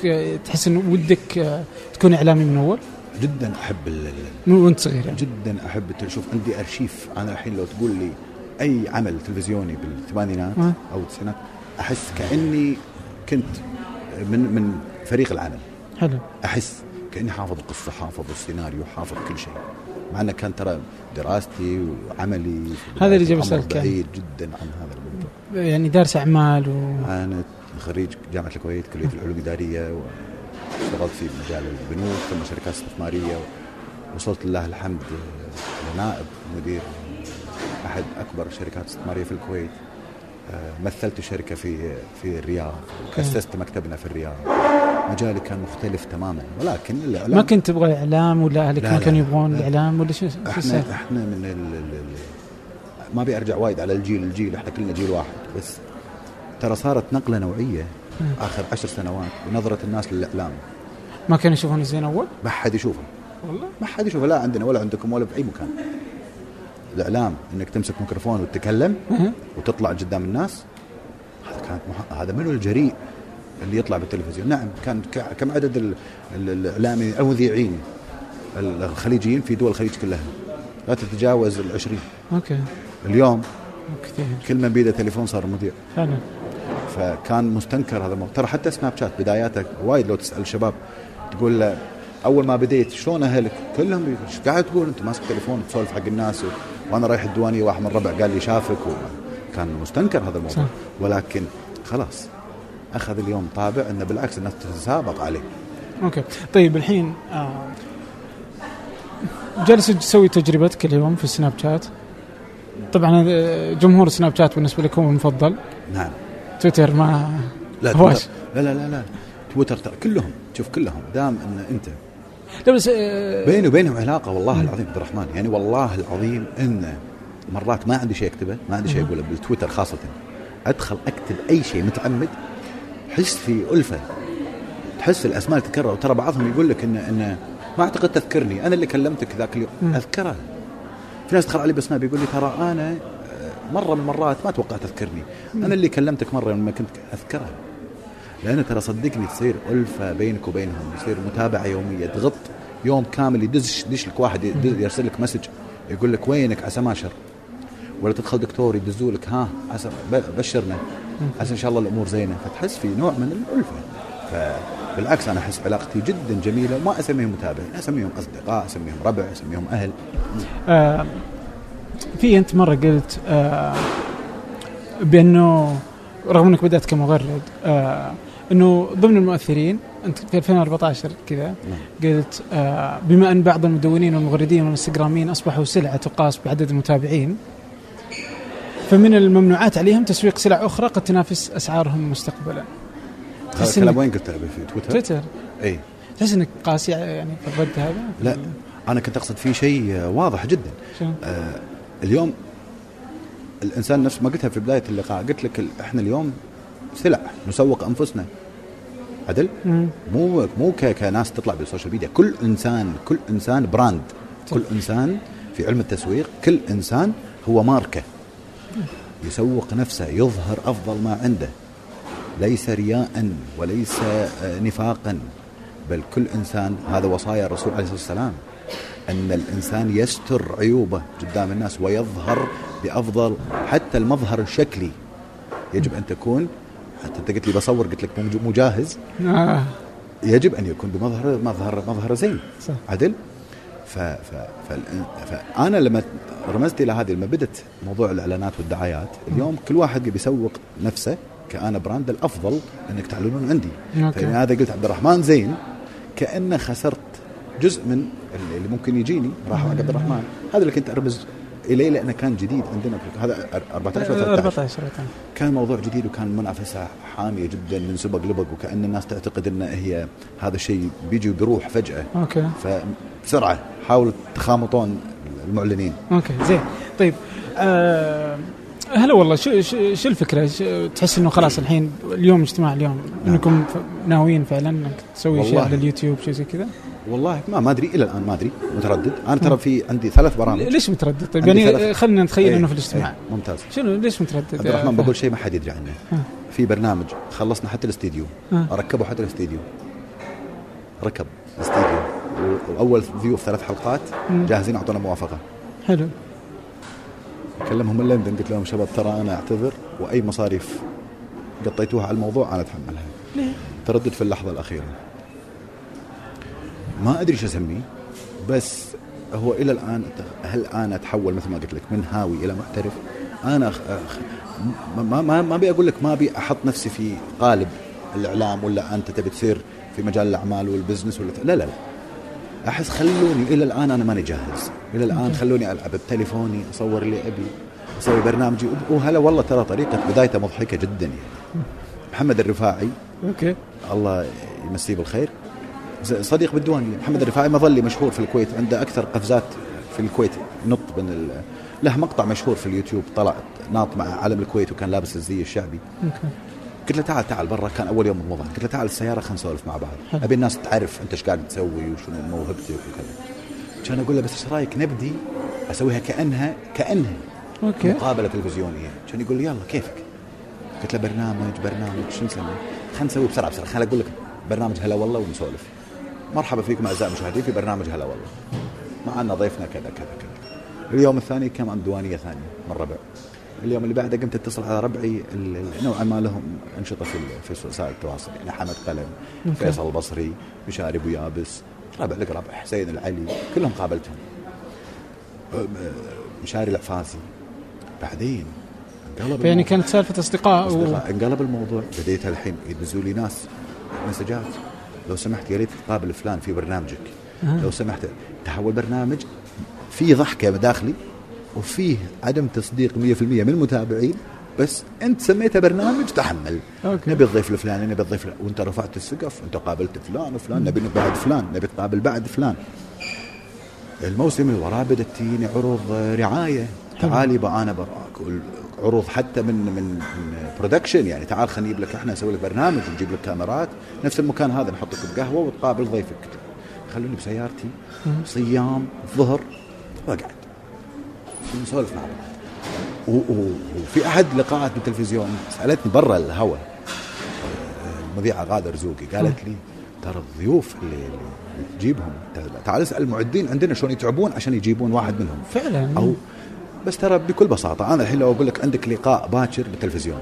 تحس إنه ودك آه، تكون إعلامي من أول؟ جدا أحب ال- ال- من وأنت صغير يعني. جدا أحب شوف عندي أرشيف. أنا الحين لو تقول لي أي عمل تلفزيوني بالثمانينات آه. أو التسعينات أحس كأني كنت من من فريق العمل حلو. أحس كأني حافظ القصة حافظ السيناريو حافظ كل شيء. مع إنه كان ترى دراستي وعملي هذا اللي جاب. بعيد جدا عن هذا الموضوع. يعني دارس أعمال و أنا خريج جامعة الكويت كلية العلوم الإدارية واشتغلت في مجال البنوك ثم شركات استثمارية وصلت لله الحمد لنائب مدير أحد أكبر الشركات الاستثماريه في الكويت آه، مثلت الشركة في في الرياض وأسست مكتبنا في الرياض مجالي كان مختلف تماما ولكن الإعلام ما كنت تبغى إعلام ولا أهلك ما كانوا. يبغون لا. الإعلام ولا شو إحنا؟ إحنا من ال ال ال ما أبي أرجع وايد على الجيل الجيل إحنا كلنا جيل واحد بس ترى صارت نقلة نوعية آخر عشر سنوات ونظرة الناس للاعلام ما كانوا يشوفون زين أول؟ ما حد يشوفه. والله؟ ما حد يشوفه لا عندنا ولا عندكم ولا في اي مكان. الإعلام إنك تمسك ميكروفون وتتكلم. وتطلع قدام الناس هذا كانت مح... هذا منو الجريء اللي يطلع بالتلفزيون؟ نعم كان ك... كم عدد ال... ال- الإعلامي أو المذيعين الخليجيين في دول الخليج كلها. لا تتجاوز العشرين. okay. اليوم كثير. كل من بيده تليفون صار مذيع فعلا. فكان مستنكر هذا الموضوع ترى حتى سناب شات بداياتك وايد لو تسأل الشباب تقول له أول ما بديت شلون أهلك؟ كلهم إيش قاعد تقول؟ أنت ماسك تليفون تسولف حق الناس و... وأنا رايح الديوانية واحد من الربع قال لي شافك و... كان مستنكر هذا الموضوع. صح. ولكن خلاص أخذ اليوم طابع إنه بالعكس الناس تتسابق عليه. okay. طيب الحين آه جالس تسوي تجربتك اليوم في سناب شات؟ طبعا آه، جمهور سناب شات بالنسبة لك هو المفضل؟ نعم. تويتر ما لا هواش. تويتر. لا لا لا لا. تويتر كلهم شوف كلهم دام إن أنت. لا بس آه، بيني وبينهم علاقة والله العظيم عبد الرحمن. يعني والله العظيم إن مرات ما عندي شيء أكتبه ما عندي شيء أقوله بالتويتر خاصة. أدخل أكتب أي شيء متعمد حس في ألفة تحس الأسماء تتكرر. وترى بعضهم يقول لك إن إن ما أعتقد تذكرني. أنا اللي كلمتك ذاك اليوم. اذكره في ناس تدخل علي بسناب يقول لي ترى أنا آه، مرة من المرات ما توقعت تذكرني أنا اللي كلمتك مرة لما كنت اذكره لأن ترى صدقني تصير ألفة بينك وبينهم يصير متابعة يومية تغط يوم كامل يدش لك واحد يرسل لك مسج يقول لك وينك؟ عسى ما شر. ولا تدخل دكتور يدزوا لك ها عسى بشرنا. عسى إن شاء الله الأمور زينة. فتحس في نوع من الألفة. فبالعكس أنا أحس علاقتي جدا جميلة وما أسميهم متابعين أسميهم أصدقاء أسميهم ربع أسميهم أهل. آه في أنت مرة قلت آه بأنه رغم أنك بدأت كمغرد آه أنه ضمن المؤثرين أنت في 2014 كذا قلت آه بما أن بعض المدونين والمغردين والإنستغراميين أصبحوا سلعه تقاس بعدد المتابعين فمن الممنوعات عليهم تسويق سلع أخرى قد تنافس أسعارهم مستقبلا. تحس إنك وين قلته في تويتر؟ تويتر. إي. تحس إنك قاسي يعني في الرد هذا؟ لا أنا كنت أقصد في شيء واضح جدا؟ آه اليوم الإنسان نفس ما قلتها في بداية اللقاء قلت لك إحنا اليوم سلع نسوق أنفسنا. عدل؟ مم. مو مو كناس تطلع بال social media. كل انسان كل إنسان brand. كل إنسان في علم التسويق كل إنسان هو ماركة. يسوق نفسه يظهر أفضل ما عنده. ليس رياء وليس آه، نفاقا بل كل إنسان هذا وصايا الرسول عليه الصلاة والسلام أن الإنسان يستر عيوبه قدام الناس ويظهر بأفضل حتى المظهر الشكلي. يجب أن تكون حتى أنت قلت لي بصور قلت لك مو- جاهز. آه. يجب أن يكون بمظهر مظهر مظهر زين. صح. عدل. ف ف فالإن- فانا لما رمزت إلى هذه لما بدت موضوع الإعلانات والدعايات اليوم كل واحد يبي يسوق نفسه. كأنا brand الأفضل إنك تعلنون عندي. okay. فإن هذا قلت عبد الرحمن زين كانه خسرت جزء من اللي- ممكن يجيني راح حق عبد الرحمن. هذا اللي كنت أرمز إليه لأنه كان جديد عندنا في- هذا 14 و 13 14 كان موضوع جديد وكان منافسة حامية جدا من سبق لبق وكأن الناس تعتقد أن هي هذا الشيء بيجي وبيروح فجأة. okay. فبسرعة حاولوا تخامطون المعلنين. okay زين. طيب آه هلا والله شو شو الفكرة؟ شو تحس إنه خلاص الحين اليوم اجتماع اليوم إنكم ف- ناويين فعلا إنك تسوي شيء. على اليوتيوب شيء زي كذا؟ والله ما ما أدري إلى الآن ما أدري متردد أنا ترى في عندي ثلاث برامج ليش متردد؟ طيب يعني خلينا نتخيل إيه، إنه في الاجتماع إيه، ممتاز شنو ليش متردد؟ عبد الرحمن فهد؟ بقول شيء ما حد يدري عنه ها. في برنامج خلصنا حتى الاستديو ها. ركبوا حتى الاستديو ركب الاستديو وأول ضيوف ثلاث حلقات. جاهزين أعطونا موافقة حلو كلمهم من لندن قلت لهم شباب ترى أنا أعتذر وأي مصاريف قطيتوها على الموضوع أنا أتحملها. ليه؟ تردد في اللحظة الأخيرة. ما أدري شو أسميه بس هو إلى الآن هل أنا أتحول مثل ما قلت لك من هاوي إلى محترف أنا أخ... أخ... ما ما ما أبي أقول لك ما أبي أحط نفسي في قالب الإعلام ولا أنت تبي تصير في مجال الأعمال وال business ولا لا لا لا. أحس خلوني إلى الآن أنا ماني جاهز. إلى الآن خلوني ألعب بتليفوني أصور اللي أبي أسوي برنامجي. وهلا والله ترى طريقة بدايته مضحكة جدا يعني. محمد الرفاعي. okay. الله يمسيه بالخير. صديق بالديوانية محمد الرفاعي مظلي مشهور في الكويت عنده أكثر قفزات في الكويت. نط من ال... له مقطع مشهور في اليوتيوب طلع ناط مع علم الكويت وكان لابس الزي الشعبي. okay. قلت له تعال تعال برا كان أول يوم رمضان قلت له تعال السيارة خلينا نسولف مع بعض. أبي الناس تعرف أنت إيش قاعد تسوي وشنو موهبتك وكذا. كان أقول له بس إيش رأيك نبدي أسويها كأنها كأنها okay. مقابلة تلفزيونية. كان يقول لي يلا كيفك؟ قلت له برنامج برنامج شو نسوي خلينا نسوي بسرعة بسرعة خليني أقول لك برنامج هلا والله ونسولف. مرحبا فيكم أعزائي المشاهدين في برنامج هلا والله. معنا ضيفنا كذا كذا كذا. اليوم الثاني كان عن دوانيه ثانية من ربع. اليوم اللي بعده قمت اتصل على ربعي نوعا ما لهم أنشطة في في وسائل التواصل. يعني حمد قلم. فيصل البصري مشاري أبو يابس ربع لك ربع حسين العلي كلهم قابلتهم. مشاري العفاسي بعدين انقلب الموضوع. كانت سالفة أصدقاء و... أصدقاء. انقلب الموضوع. بديت الحين يدزوا لي ناس مسجات. لو سمحت يا ريت تقابل فلان في برنامجك. آه. لو سمحت تحول برنامج في ضحكة داخلي. وفيه عدم تصديق 100% من المتابعين بس أنت سميته برنامج تحمل. okay. نبي الضيف الفلاني نبي الضيف الفلاني. وأنت رفعت السقف انت قابلت فلان وفلان نبي بعد فلان نبي تقابل بعد فلان. الموسم اللي وراه بدأت تجيني عروض رعاية. تعالي بقى أنا براك عروض حتى من من من production يعني تعال خلينا نجيب لك إحنا نسوي لك برنامج ونجيب لك كاميرات. نفس المكان هذا نحط لك بقهوة وتقابل ضيفك. خلوني بسيارتي. صيام الظهر وأقعد. نسولف مع بعض. وفي أحد لقاءات بالتلفزيون سألتني برا الهواء المذيعة غادة رزوقي قالت لي ترى الضيوف اللي, اللي تجيبهم تعال اسأل المعدين عندنا شلون يتعبون عشان يجيبون واحد منهم. فعلا. أو بس ترى بكل بساطة أنا الحين لو أقول لك عندك لقاء باكر بالتلفزيون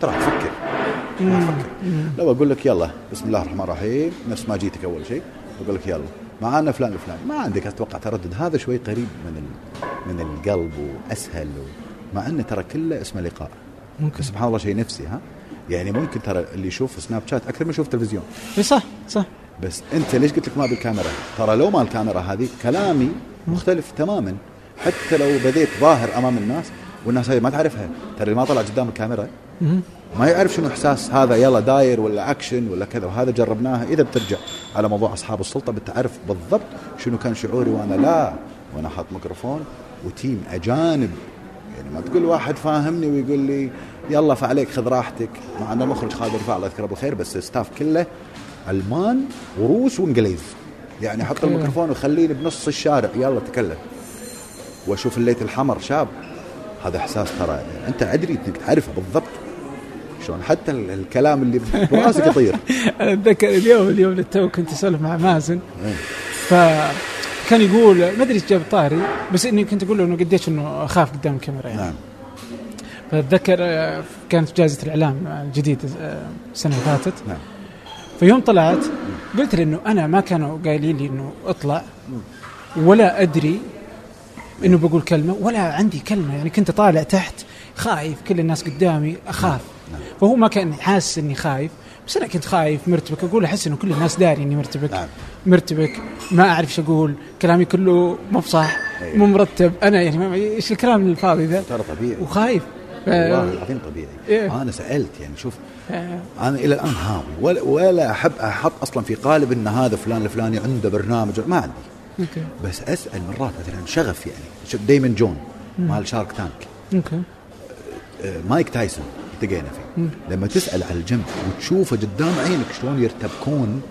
ترى تفكر ما تفكر. لو أقول لك يلا بسم الله الرحمن الرحيم نفس ما جيتك أول شيء أقول لك يلا. معانا فلان وفلان. ما عندك أتوقع تردد. هذا شوي قريب من ال... من القلب وأسهل و... مع انه ترى كله اسمه لقاء. ممكن. سبحان الله شيء نفسي ها؟ يعني ممكن ترى اللي يشوف سناب شات أكثر من يشوف تلفزيون. اي صح صح. بس أنت ليش قلت لك ما بالكاميرا؟ ترى لو ما الكاميرا هذه كلامي مختلف تماما. حتى لو بديت ظاهر أمام الناس والناس هذه ما تعرفها. ترى اللي ما طلع قدام الكاميرا ما يعرف شنو إحساس هذا يلا داير ولا اكشن ولا كذا وهذا جربناها. إذا بترجع على موضوع أصحاب السلطة بتعرف بالضبط شنو كان شعوري وأنا لا. وأنا حاط ميكروفون و team أجانب. يعني ما تقول واحد فاهمني ويقول لي يلا فعليك خذ راحتك. مع ان المخرج خالد رفاع الله يذكره بالخير بس ال staff كله ألمان وروس وإنجليز. يعني حط الميكروفون وخليني بنص الشارع. يلا تكلم. وأشوف الليت الحمر شاب. هذا إحساس ترى أنت ادري إنك تعرفه بالضبط. شلون؟ حتى ال- الكلام اللي براسك يطير. أنا أتذكر اليوم اليوم للتو كنت أسولف مع مازن. إيه. فكان يقول ما أدري إيش جاب طاري بس إني كنت أقول له إنه قديش إنه أخاف قدام الكاميرا يعني. نعم. فأتذكر آه، كانت في جائزة الإعلام الجديده آه، السنة اللي فاتت. نعم. فيوم طلعت قلت له إنه أنا ما كانوا قايلين لي إنه أطلع ولا أدري إنه بقول كلمة ولا عندي كلمة. يعني كنت طالع تحت خايف كل الناس قدامي أخاف. فهو ما كان حاسس إني خايف. بس أنا كنت خايف مرتبك أقول أحس إنه كل الناس داري إني مرتبك نعم. مرتبك ما أعرف إيش أقول. كلامي كله مو بصح أيوة. مو مرتب. أنا يعني إيش الكلام الفاضي ذا؟ ترى طبيعي. وخايف. ف- والله العظيم طبيعي. إيه. أنا سألت يعني شوف أنا إلى الآن هاوي. ولا, ولا احب أحط أصلا في قالب إن هذا فلان الفلاني عنده برنامج. ما عندي. okay. بس أسأل مرات مثلا شغف يعني. دايمن جون مال شارك تانك. okay. آه، مايك تايسون. التقينا فيه. لما تسأل على الجنب وتشوفه قدام عينك شلون يرتبكون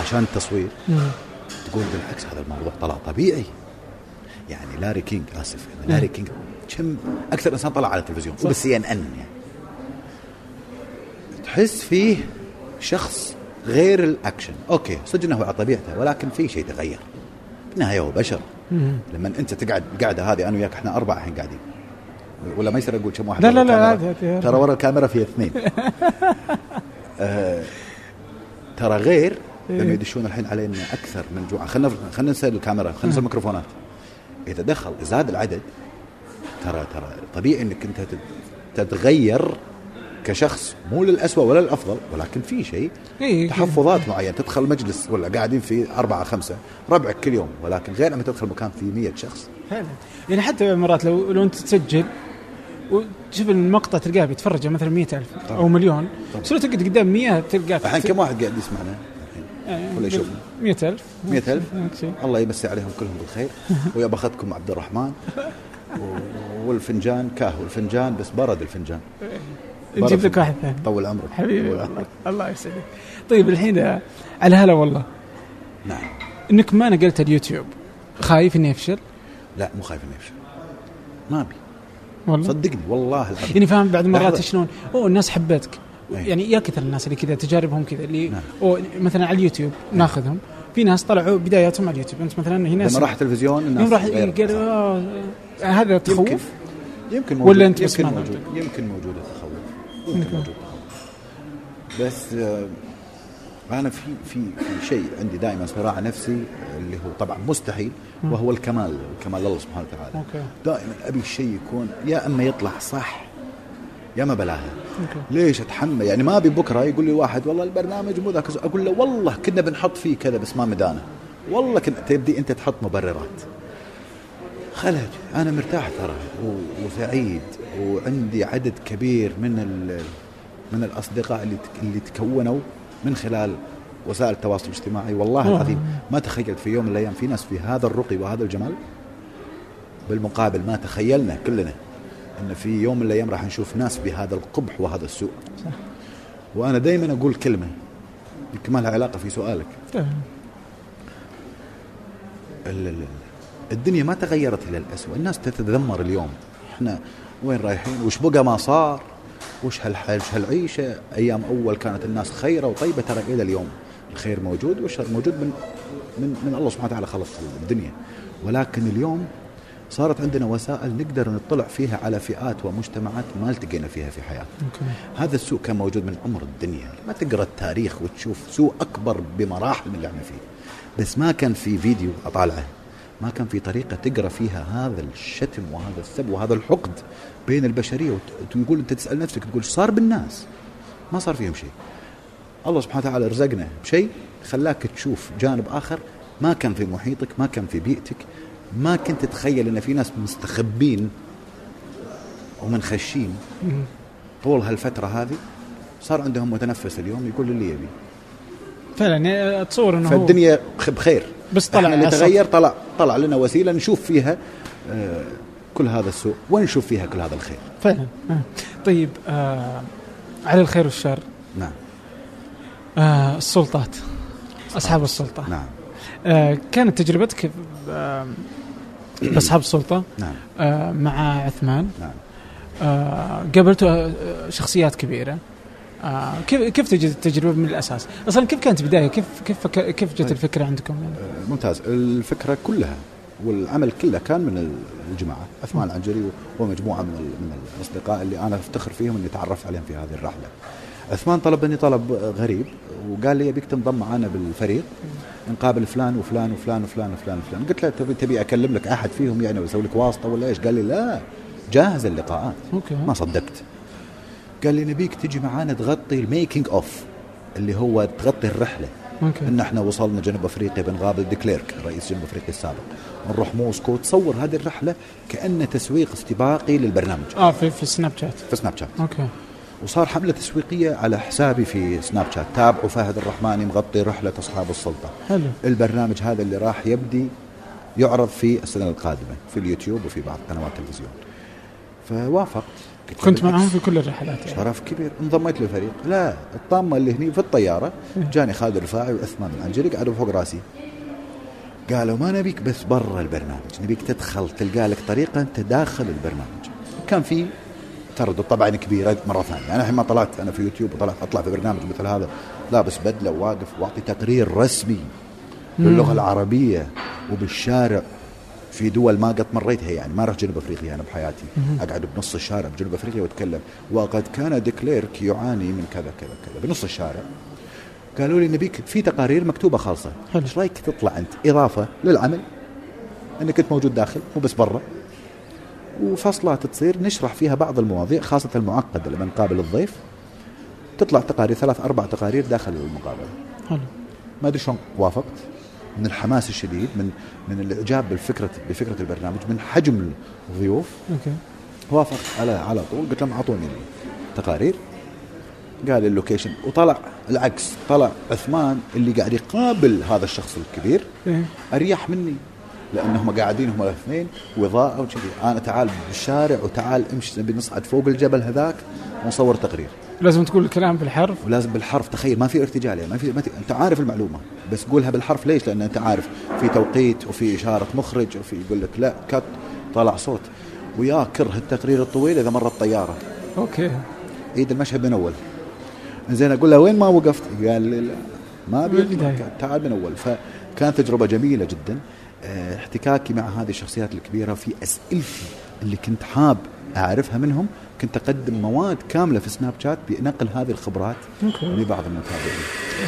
عشان التصوير تقول بالعكس هذا الموضوع طلع طبيعي. يعني لاري كينج آسف يعني لاري كينج كم أكثر إنسان طلع على التلفزيون وبالسي إن إن يعني. تحس فيه شخص غير ال action. okay صدق إنه هو على طبيعته ولكن في شيء تغير. في النهاية هو بشر. لما أنت تقعد قاعدة هذه أنا وياك إحنا أربعة الحين قاعدين. ولا ما يصير أقول كم واحد لا، لا، لا،؟ عادي،. ترى ورا الكاميرا في اثنين. آه، ترى غير لما إيه. يدشون الحين علينا أكثر من جوع خلينا خلينا ننسى الكاميرا خلينا ننسى الميكروفونات. إذا دخل زاد العدد ترى ترى طبيعي إنك أنت تت- تتغير كشخص مو للأسوأ ولا للأفضل ولكن في شيء. إيه، تحفظات معينة. تدخل مجلس ولا قاعدين في أربعة خمسة ربعك كل يوم ولكن غير لما تدخل مكان فيه مية شخص. فعلا. يعني حتى مرات لو لو أنت تسجل وتشوف المقطع تلقاه بيتفرج مثلا مئة ألف أو مليون. بس لو تقعد قدام 100 تلقاه الحين كم واحد قاعد يسمعنا الحين. ولا يشوفنا 100000 100000 شيء. الله يمسي عليهم كلهم بالخير. ويا بختكم عبد الرحمن. والفنجان كاهو الفنجان بس برد الفنجان. نجيب لك واحد ثاني. طول عمرك. حبيبي طول والله عمرك. الله يسعدك. طيب الحين آه، على هلا والله. نعم. إنك ما نقلت اليوتيوب خايف اني افشل لا مو خايف اني افشل ما أبي. والله. صدقني والله العظيم. يعني فاهم بعد مرات. شلون؟ أوه الناس حبتك. أي. يعني يا كثر الناس اللي كذا تجاربهم كذا اللي نعم. أوه مثلا على اليوتيوب ناخذهم. في ناس طلعوا بداياتهم على اليوتيوب. أنت مثلا هنا لما راح تلفزيون الناس راح غير. قال آه، هذا يمكن تخوف؟ يمكن موجود ولا بس يمكن موجود يمكن موجود التخوف. يمكن موجود بس آه، أنا في في في شيء عندي دائما صراع نفسي اللي هو طبعا مستحيل وهو الكمال كمال الله سبحانه وتعالى. okay. دائما أبي الشيء يكون يا أما يطلع صح يا ما بلاها. okay. ليش أتحمل؟ يعني ما أبي بكرة يقول لي واحد والله البرنامج مو ذاك. أقول له والله كنا بنحط فيه كذا بس ما مدانا. والله كنا تبدي أنت تحط مبررات. خلج أنا مرتاح ترى وسعيد. وعندي عدد كبير من ال- من الأصدقاء اللي اللي تكونوا من خلال وسائل التواصل الاجتماعي. والله. العظيم ما تخيلت في يوم من الأيام في ناس في هذا الرقي وهذا الجمال. بالمقابل ما تخيلنا كلنا إن في يوم من الأيام راح نشوف ناس بهذا القبح وهذا السوء. وأنا دائما أقول كلمة يمكن ما لها علاقة في سؤالك. ال- ال- الدنيا ما تغيرت إلى الاسوء الناس تتذمر اليوم. إحنا وين رايحين؟ وش بقى ما صار؟ وش هالحال وش هالعيشة أيام أول كانت الناس خيرة وطيبة ترى إلى اليوم. الخير موجود والشر موجود من من من الله سبحانه وتعالى خلق الدنيا. ولكن اليوم صارت عندنا وسائل نقدر نطلع فيها على فئات ومجتمعات ما التقينا فيها في حياتنا. هذا السوء كان موجود من عمر الدنيا. ما تقرأ التاريخ وتشوف سوء أكبر بمراحل من اللي إحنا فيه. بس ما كان في فيديو أطالعه. ما كان في طريقة تقرأ فيها هذا الشتم وهذا السب وهذا الحقد. بين البشرية وت- وتقول أنت تسأل نفسك تقول إيش صار بالناس؟ ما صار فيهم شيء. الله سبحانه وتعالى رزقنا بشيء خلاك تشوف جانب آخر. ما كان في محيطك ما كان في بيئتك ما كنت تتخيل إن في ناس مستخبين ومنخشين طول هالفترة هذه صار عندهم متنفس اليوم يقول اللي يبي. فعلا يعني أتصور إنه فالدنيا بخير. بس طلع اللي تغير طلع طلع لنا وسيلة نشوف فيها آه، كل هذا السوء ونشوف فيها كل هذا الخير فعلا آه. طيب آه على الخير والشر نعم آه السلطات أصحاب السلطة نعم آه كانت تجربتك آه باصحاب السلطة نعم آه مع عثمان نعم آه قابلت آه، شخصيات كبيرة آه كيف كيف تجد التجربة من الأساس؟ أصلا كيف كانت بداية؟ كيف كيف كيف جت طيب. الفكرة عندكم؟ يعني؟ آه، ممتاز الفكرة كلها والعمل كله كان من الجماعة عثمان العنجري ومجموعة من من الأصدقاء اللي أنا أفتخر فيهم إني تعرفت عليهم في هذه الرحلة. عثمان طلب مني طلب غريب وقال لي يبيك تنضم معنا بالفريق نقابل فلان وفلان وفلان وفلان وفلان وفلان. قلت له تبي تبي أكلم لك أحد فيهم يعني وأسوي لك واسطة ولا إيش؟ قال لي لا جاهز اللقاءات. okay. ما صدقت. قال لي نبيك تجي معانا تغطي ال making of اللي هو تغطي الرحلة. okay. إن إحنا وصلنا جنوب أفريقيا بنقابل ديكليرك رئيس جنوب أفريقيا السابق. نروح موسكو تصور هذه الرحلة كانه تسويق استباقي للبرنامج. آه في في سناب شات في سناب شات okay. وصار حملة تسويقية على حسابي في سناب شات تابعوا فهد الرحماني مغطي رحلة أصحاب السلطة. حلو. البرنامج هذا اللي راح يبدي يعرض في السنة القادمة في اليوتيوب وفي بعض قنوات التلفزيون. فوافقت. كنت معهم في كل الرحلات يعني. شرف كبير. انضميت للفريق. لا الطامة اللي هني في الطيارة جاني خالد الرفاعي وعثمان العنجري قعدوا فوق راسي. قالوا ما نبيك بس برا البرنامج نبيك تدخل تلقى لك طريقة أنت داخل البرنامج. كان في تردد طبعا كبيره مرة ثانية. أنا الحين ما طلعت أنا في يوتيوب وطلعت أطلع في برنامج مثل هذا. لابس بدله وواقف وأعطي تقرير رسمي باللغة العربية وبالشارع في دول ما قد مريتها يعني ما رحت جنوب أفريقيا أنا بحياتي أقعد بنص الشارع بجنوب أفريقيا وأتكلم. وقد كان ديكليرك يعاني من كذا كذا كذا بنص الشارع. قالوا لي نبيك في تقارير مكتوبة خالصة. حلو. إيش رأيك تطلع أنت؟ إضافة للعمل. أنك كنت موجود داخل مو بس برا. وفصلات تصير نشرح فيها بعض المواضيع خاصة المعقده لما نقابل الضيف. تطلع تقارير ثلاث أربع تقارير داخل المقابلة. حلو. ما أدري شلون وافقت. من الحماس الشديد من من الإعجاب بالفكرة بفكرة البرنامج من حجم الضيوف. okay. وافقت على على طول. قلت لهم أعطوني التقارير قال ال location. وطلع العكس. طلع عثمان اللي قاعد يقابل هذا الشخص الكبير إيه. أريح مني لأنهم قاعدين هم الاثنين واضاءه وكذي أنا تعال بالشارع وتعال امشي نبي نصعد فوق الجبل هذاك ونصور تقرير. لازم تقول الكلام بالحرف. ولازم بالحرف. تخيل ما في ارتجال يعني ما في ما ت... أنت عارف المعلومة بس قولها بالحرف ليش؟ لأن أنت عارف. في توقيت وفي إشارة مخرج وفي يقول لك لا كت طلع صوت. ويا كره التقرير الطويل إذا مرت طياره أوكي. عيد المشهد من أول. زين أقول له وين ما وقفت؟ قال لا ما. أبي تعال من أول. فكانت تجربة جميلة جدا. آه، احتكاكي مع هذه الشخصيات الكبيرة في أسئلتي اللي كنت حاب أعرفها منهم كنت أقدم مواد كاملة في سناب شات بنقل هذه الخبرات لبعض المتابعين.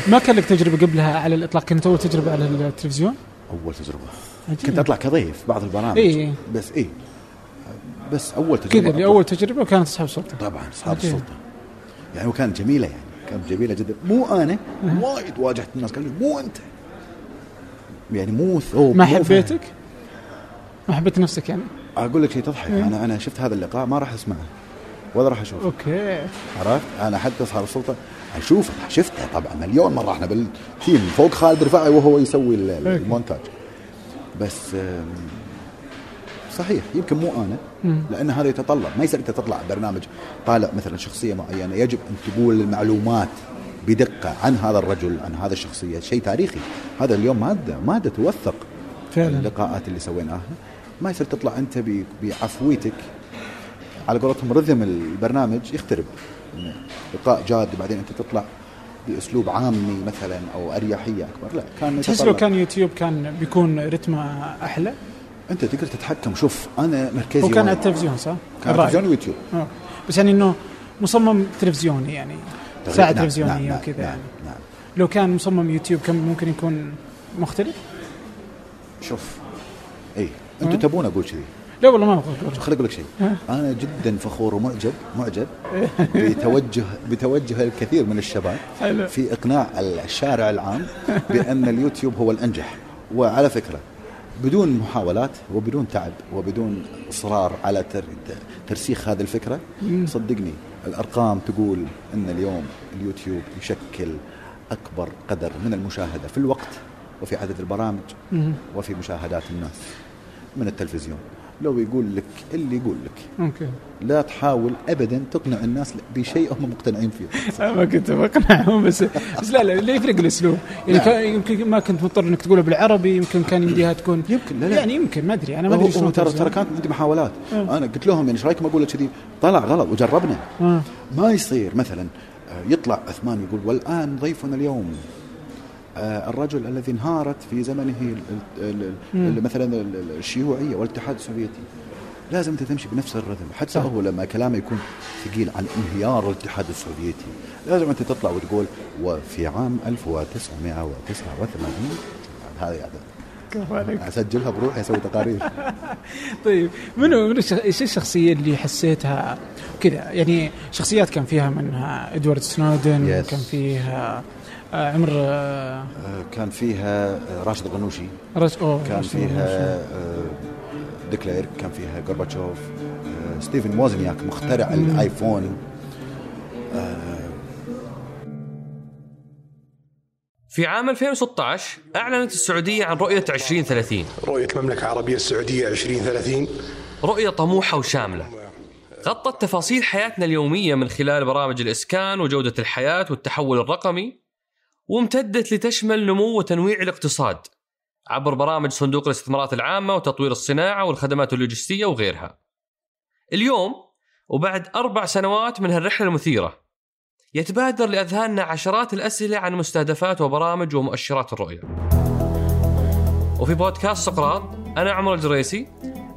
ما كان لك تجربة قبلها على الإطلاق؟ كانت أول تجربة على التلفزيون؟ أول تجربة. عجيب. كنت أطلع كضيف بعض البرامج. إيه. بس إيه. بس أول تجربة كذا. أول تجربة كانت أصحاب سلطه طبعا أصحاب. السلطة. يعني وكانت جميلة يعني. كانت جميلة جدا مو أنا وايد واجهت الناس قالوا لي مو أنت يعني مو ثوب ما. حبيتك؟ ما حبيت نفسك يعني؟ أقول لك شيء تضحك إيه. أنا أنا شفت هذا اللقاء ما راح أسمعه ولا راح أشوفه okay عرفت أنا حتى اصحاب السلطة أشوفه شفته طبعا مليون مرة إحنا بال team فوق خالد رفاعي وهو يسوي. المونتاج بس صحيح يمكن مو أنا. لأن هذا يتطلب. ما يصير انت تطلع برنامج طالع مثلا شخصية معينة. يجب أن تقول المعلومات بدقة عن هذا الرجل عن هذا الشخصية. شيء تاريخي. هذا اليوم ماده ماده توثق فعلا. اللقاءات اللي سويناها. ما يصير تطلع أنت بعفويتك. على قولتهم رذم البرنامج يخترب. لقاء جاد بعدين أنت تطلع بأسلوب عامي مثلا أو أريحية أكبر. لا كان تحس لو. كان يوتيوب كان بيكون رتمه أحلى؟ أنت تقدر تتحكم شوف أنا مركزي هو كان وين؟ على التلفزيون صح؟ كان الرأي. تلفزيون ويوتيوب آه. بس يعني إنه مصمم تلفزيوني يعني ساعة نعم، تلفزيونية نعم، وكذا نعم، يعني نعم لو كان مصمم يوتيوب كان ممكن يكون مختلف؟ شوف اي أنتم تبون أقول كذي لا والله ما بقول خليني أقول لك شيء أنا جدا فخور ومعجب معجب بتوجه بتوجه الكثير من الشباب. في إقناع الشارع العام بأن اليوتيوب هو الأنجح وعلى فكرة بدون محاولات وبدون تعب وبدون إصرار على تر- ترسيخ هذه الفكرة صدقني الأرقام تقول إن اليوم اليوتيوب يشكل أكبر قدر من المشاهدة في الوقت وفي عدد البرامج وفي مشاهدات الناس من التلفزيون. لو يقول لك اللي يقول لك okay لا تحاول ابدا تقنع الناس بشيء هم مقتنعين فيه ما كنت بقنعهم بس بس لا لا لا يفرق الأسلوب يعني نعم. يمكن ما كنت مضطر إنك تقولها بالعربي يمكن كان يمديها تكون يمكن، لا، لا. يعني يمكن ما أدري أنا ما أدري ترى. ترى كانت عندي محاولات آه. أنا قلت لهم يعني إيش رأيكم أقول كذي طلع غلط وجربنا آه. ما يصير مثلا آه، يطلع عثمان يقول والآن ضيفنا اليوم الرجل الذي انهارت في زمنه مثلا ال- ال- الشيوعية والاتحاد السوفيتي. لازم انت تمشي بنفس الرذم حتى هو لما كلامه يكون ثقيل عن انهيار الاتحاد السوفيتي لازم أنت تطلع وتقول وفي عام 1989 هذا يعني. عليك. أسجلها بروحي أسوي تقارير. طيب منو منو إيش الشخصية اللي حسيتها كذا؟ يعني شخصيات كان فيها منها إدوارد سنودن Yes. كان فيها آه، عمر آه، آه، كان فيها آه، راشد أوه كان فيها آه، ديكليرك كان فيها غورباتشوف آه، ستيفن ووزنياك مخترع الآيفون. في عام 2016 أعلنت السعودية عن رؤية 2030 رؤية المملكة العربية السعودية 2030 رؤية طموحة وشاملة. غطت تفاصيل حياتنا اليومية من خلال برامج الإسكان وجودة الحياة والتحول الرقمي. وامتدت لتشمل نمو وتنويع الاقتصاد عبر برامج صندوق الاستثمارات العامة وتطوير الصناعة والخدمات اللوجستية وغيرها. اليوم وبعد أربع سنوات من هالرحلة المثيرة يتبادر لأذهاننا عشرات الأسئلة عن مستهدفات وبرامج ومؤشرات الرؤية. وفي بودكاست سقراط أنا عمر الجريسي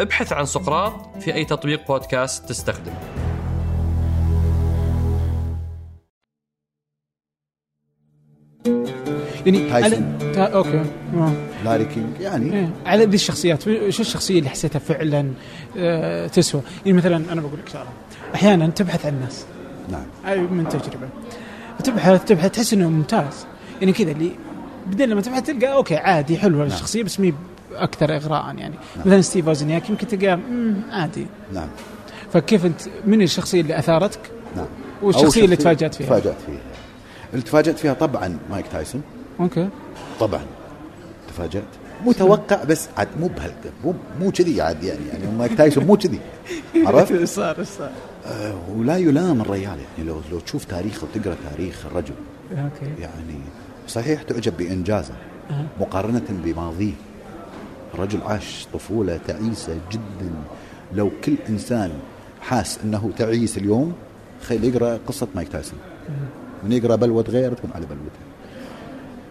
ابحث عن سقراط في أي تطبيق بودكاست تستخدمه يعني تايسون. على تا... okay. لاري كينج يعني. إيه. على ذي الشخصيات. شو الشخصية اللي حسيتها فعلا آه تسوى؟ يعني مثلا أنا بقول لك شغلة. أحيانا تبحث عن الناس نعم. هاي من تجربة. تبحث تبحث تحس إنه ممتاز. يعني كذا اللي بعدين لما تبحث تلقى okay عادي حلوة الشخصية بس مي أكثر إغراء يعني. مثلا ستيف ووزنياك يمكن تلقاه عادي. نعم. فكيف أنت من الشخصية اللي أثارتك؟ نعم. والشخصية أو اللي تفاجأت فيها؟ تفاجأت فيها. اللي تفاجأت فيها طبعا مايك تايسون. okay. طبعا. تفاجأت. متوقع بس عاد مو بهالقد مو مو كذي عاد يعني. يعني مايك تايسون مو كذي. عرفت؟ صار صار. آه ولا يلام الرجال يعني. لو لو تشوف تاريخه وتقرأ تاريخ الرجل. okay. يعني صحيح تعجب بإنجازه. مقارنة بماضيه. الرجل عاش طفولة تعيسة جدا. لو كل إنسان حاس أنه تعيس اليوم خيل يقرأ قصة مايك تايسون. من يقرأ بلوة غير تكون على بلوته.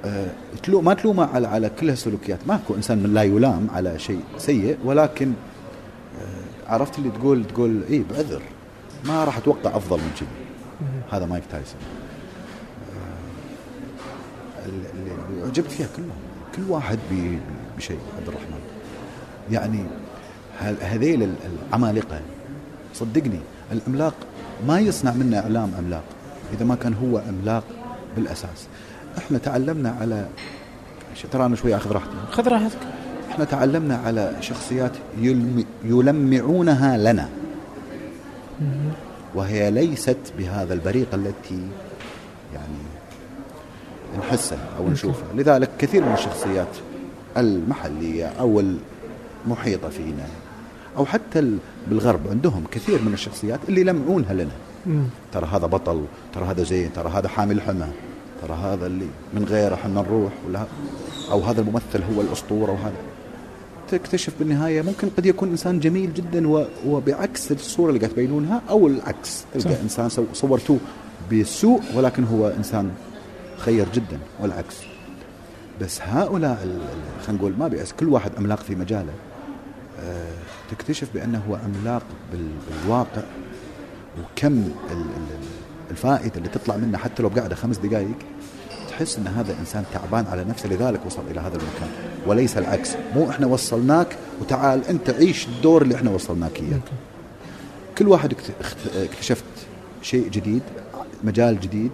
أه تلو ما تلومه على على كل هالسلوكيات. ماكو إنسان من لا يلام على شيء سيء ولكن أه عرفت اللي تقول؟ تقول اي بعذر. ما راح أتوقع أفضل من كذي. هذا مايك تايسون. آه، اللي عجبت فيها كلهم. كل واحد بشيء عبد الرحمن. يعني هذيل ال- العمالقة صدقني العملاق ما يصنع منه إعلام عملاق إذا ما كان هو عملاق بالأساس. إحنا تعلمنا على ترى أنا شوي أخذ راحتي. خذ راحتك. إحنا تعلمنا على شخصيات يلم يلمعونها لنا. وهي ليست بهذا البريق التي يعني نحسها أو نشوفها لذلك كثير من الشخصيات المحلية أو المحيطة فينا أو حتى ال- بالغرب عندهم كثير من الشخصيات اللي يلمعونها لنا. ترى هذا بطل ترى هذا زين ترى هذا حامل حمى ترى هذا اللي من غيره إحنا نروح ولا أو هذا الممثل هو الأسطورة وهذا تكتشف بالنهاية ممكن قد يكون إنسان جميل جدا وبعكس الصورة اللي قاعد تبينونها أو العكس تلقى. إنسان صورتوه بسوء ولكن هو إنسان خير جدا والعكس. بس هؤلاء خلينا نقول ما بيأس كل واحد عملاق في مجاله. آه، تكتشف بأنه هو عملاق بال- بالواقع وكم ال- ال- الفائدة اللي تطلع منه حتى لو قاعدة خمس دقائق تحس إن هذا إنسان تعبان على نفسه لذلك وصل إلى هذا المكان. وليس العكس مو إحنا وصلناك وتعال أنت عيش الدور اللي إحنا وصلناك إياه. كل واحد اكتشفت شيء جديد مجال جديد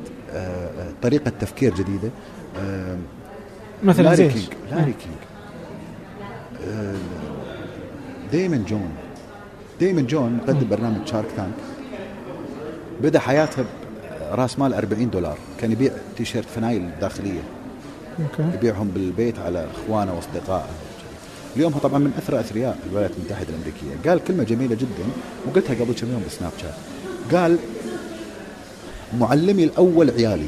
طريقة تفكير جديدة. آه، مثلا لاري؟ كينج لاري كينج آه، دايموند جون. دايموند جون مقدم برنامج شارك تانك. بدا حياته راس مال 40 دولار. كان يبيع تيشيرت فنايل داخلية. okay. يبيعهم بالبيت على إخوانه وأصدقائه. اليوم هو طبعا من أثرى أثرياء الولايات المتحدة الأمريكية. قال كلمة جميلة جدا وقلتها قبل كم يوم بالسناب شات. قال معلمي الأول عيالي.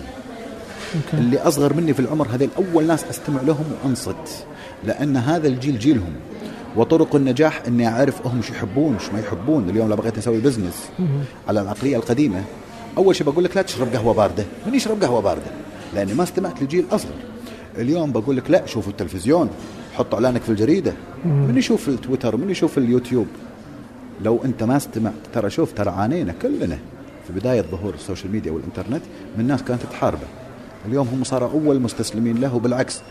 okay. اللي أصغر مني في العمر هذول أول ناس أستمع لهم وأنصت لأن هذا الجيل جيلهم. وطرق النجاح إني أعرف هم شو يحبون شو ما يحبون. اليوم لو بغيت أسوي business على العقلية القديمة أول شيء بقول لك لا تشرب قهوة باردة. من يشرب قهوة باردة؟ لأني ما استمعت لجيل أصغر. اليوم بقول لك لا شوفوا التلفزيون حط إعلانك في الجريدة. من يشوف التويتر من يشوف اليوتيوب. لو أنت ما استمعت ترى شوف ترى عانينا كلنا. في بداية ظهور ال social media والإنترنت من ناس كانت تحاربه. اليوم هم صاروا أول مستسلمين له بالعكس.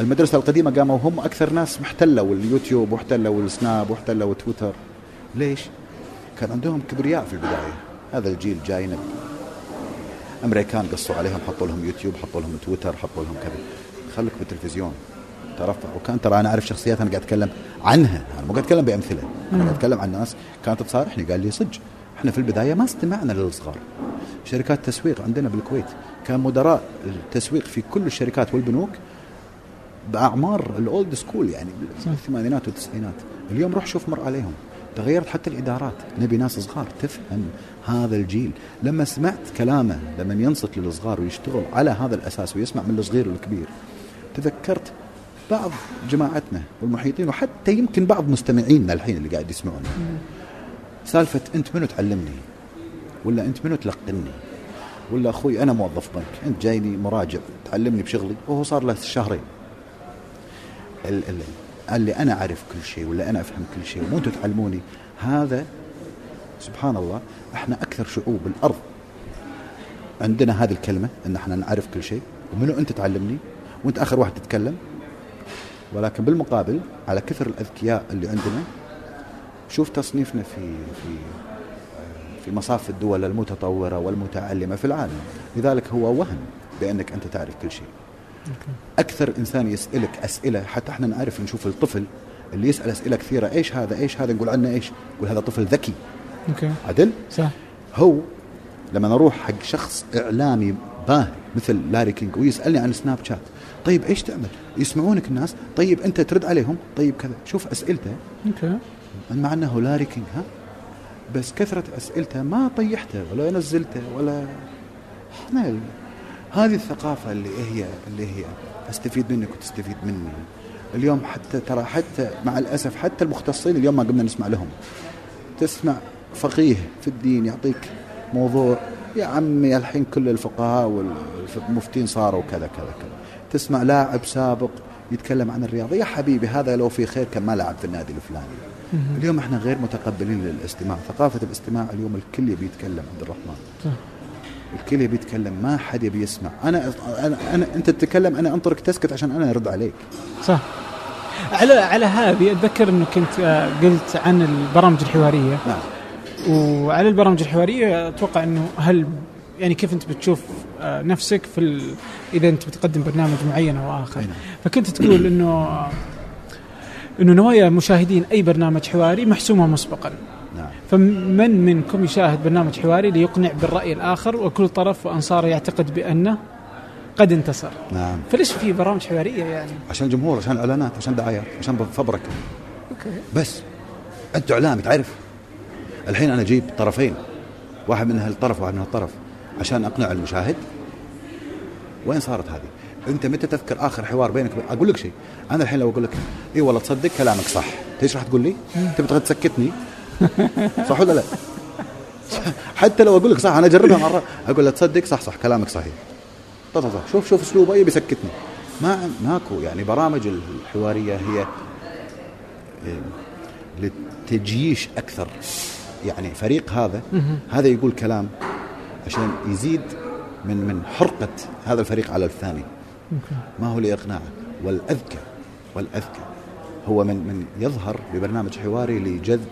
المدرسة القديمة قاموا هم أكثر ناس محتلوا اليوتيوب واحتلوا السناب واحتلوا تويتر ليش؟ كان عندهم كبرياء في البداية. هذا الجيل جاينا أمريكان قصوا عليهم حطوا لهم يوتيوب حطوا لهم تويتر حطوا لهم كذا. خليك بالتلفزيون. ترفع. وكان ترى أنا أعرف شخصيات أنا قاعد أتكلم عنها. أنا مو قاعد أتكلم بأمثلة. أنا قاعد أتكلم عن ناس كانت تصارحني. قال لي صدق. إحنا في البداية ما استمعنا للصغار. شركات تسويق عندنا بالكويت كان مدراء التسويق في كل الشركات والبنوك بأعمار الأولد سكول يعني بالثمانينات والتسعينات. اليوم روح شوف مر عليهم. تغيرت حتى الإدارات. نبي ناس صغار تفهم هذا الجيل. لما سمعت كلامه لما ينصت للصغار ويشتغل على هذا الأساس ويسمع من الصغير والكبير تذكرت بعض جماعتنا والمحيطين وحتى يمكن بعض مستمعينا الحين اللي قاعد يسمعونا. سالفة أنت منو تعلمني؟ ولا أنت منو تلقني ولا أخوي أنا موظف بنك أنت جايني مراجع تعلمني بشغلي وهو صار له شهرين. ال- ال- قال لي أنا أعرف كل شيء ولا أنا أفهم كل شيء وأنتم تعلموني. هذا سبحان الله إحنا أكثر شعوب الأرض عندنا هذه الكلمة إن إحنا نعرف كل شيء ومنو أنت تعلمني؟ وأنت آخر واحد تتكلم. ولكن بالمقابل على كثر الأذكياء اللي عندنا شوف تصنيفنا في في في مصاف الدول المتطورة والمتعلمة في العالم. لذلك هو وهم بأنك أنت تعرف كل شيء. أكثر إنسان يسألك أسئلة حتى إحنا نعرف نشوف الطفل اللي يسأل أسئلة كثيرة إيش هذا؟ إيش هذا؟ نقول عنه إيش؟ نقول هذا طفل ذكي. okay. عدل؟ صح. هو لما نروح حق شخص إعلامي باهر مثل لاري كينج ويسألني عن سناب شات طيب إيش تعمل؟ يسمعونك الناس طيب أنت ترد عليهم طيب كذا. شوف أسئلته. okay. مع انه لاري كينج ها؟ بس كثرة أسئلته ما طيحته ولا نزلته ولا إحنا هذه الثقافة اللي هي اللي هي أستفيد منك وتستفيد مني. اليوم حتى ترى حتى مع الأسف حتى المختصين اليوم ما قمنا نسمع لهم. تسمع فقيه في الدين يعطيك موضوع يا عمي الحين كل الفقهاء والمفتين صاروا كذا كذا كذا. تسمع لاعب سابق يتكلم عن الرياضة يا حبيبي هذا لو في خير كان ما لعب في النادي الفلاني. اليوم إحنا غير متقبلين للاستماع. ثقافة الاستماع اليوم الكل يبي يتكلم عبد الرحمن. صح. الكل يبي يتكلم ما حد يبي يسمع. أنا أنا, أنا أنت تتكلم أنا أنطرك تسكت عشان أنا أرد عليك. صح. على على هذه أتذكر انه كنت آه، قلت عن البرامج الحوارية. نعم. وعلى البرامج الحوارية أتوقع إنه هل يعني كيف أنت بتشوف آه، نفسك في ال... إذا أنت بتقدم برنامج معين أو آخر. نعم. فكنت تقول إنه إنه نوايا مشاهدين أي برنامج حواري محسومة مسبقا. نعم. فمن منكم يشاهد برنامج حواري ليقنع بالرأي الآخر وكل طرف وأنصاره يعتقد بأنه قد انتصر. نعم. فليش في برامج حوارية يعني؟ عشان الجمهور عشان إعلانات عشان دعايات عشان فبركة. أوكي. بس. أنت إعلامي تعرف. الحين أنا أجيب طرفين. واحد من هالطرف وواحد من هالطرف عشان أقنع المشاهد. وين صارت هذه؟ انت متى تذكر آخر حوار بينك أقول لك شيء. أنا الحين لو أقول لك اي والله تصدق كلامك صح. إيش راح تقول لي؟ تبغى تسكتني صح ولا لا؟ حتى لو أقول لك صح أنا أجربها مرة. أقول له تصدق صح صح كلامك صحيح. طب طب شوف شوف أسلوبه يبي يسكتني. ما ماكو يعني برامج الحوارية هي إيه، للتجييش أكثر. يعني فريق هذا هذا يقول كلام عشان يزيد من من حرقة هذا الفريق على الثاني. ما هو لاقناعه والاذكى والأذكى هو من من يظهر ببرنامج حواري لجذب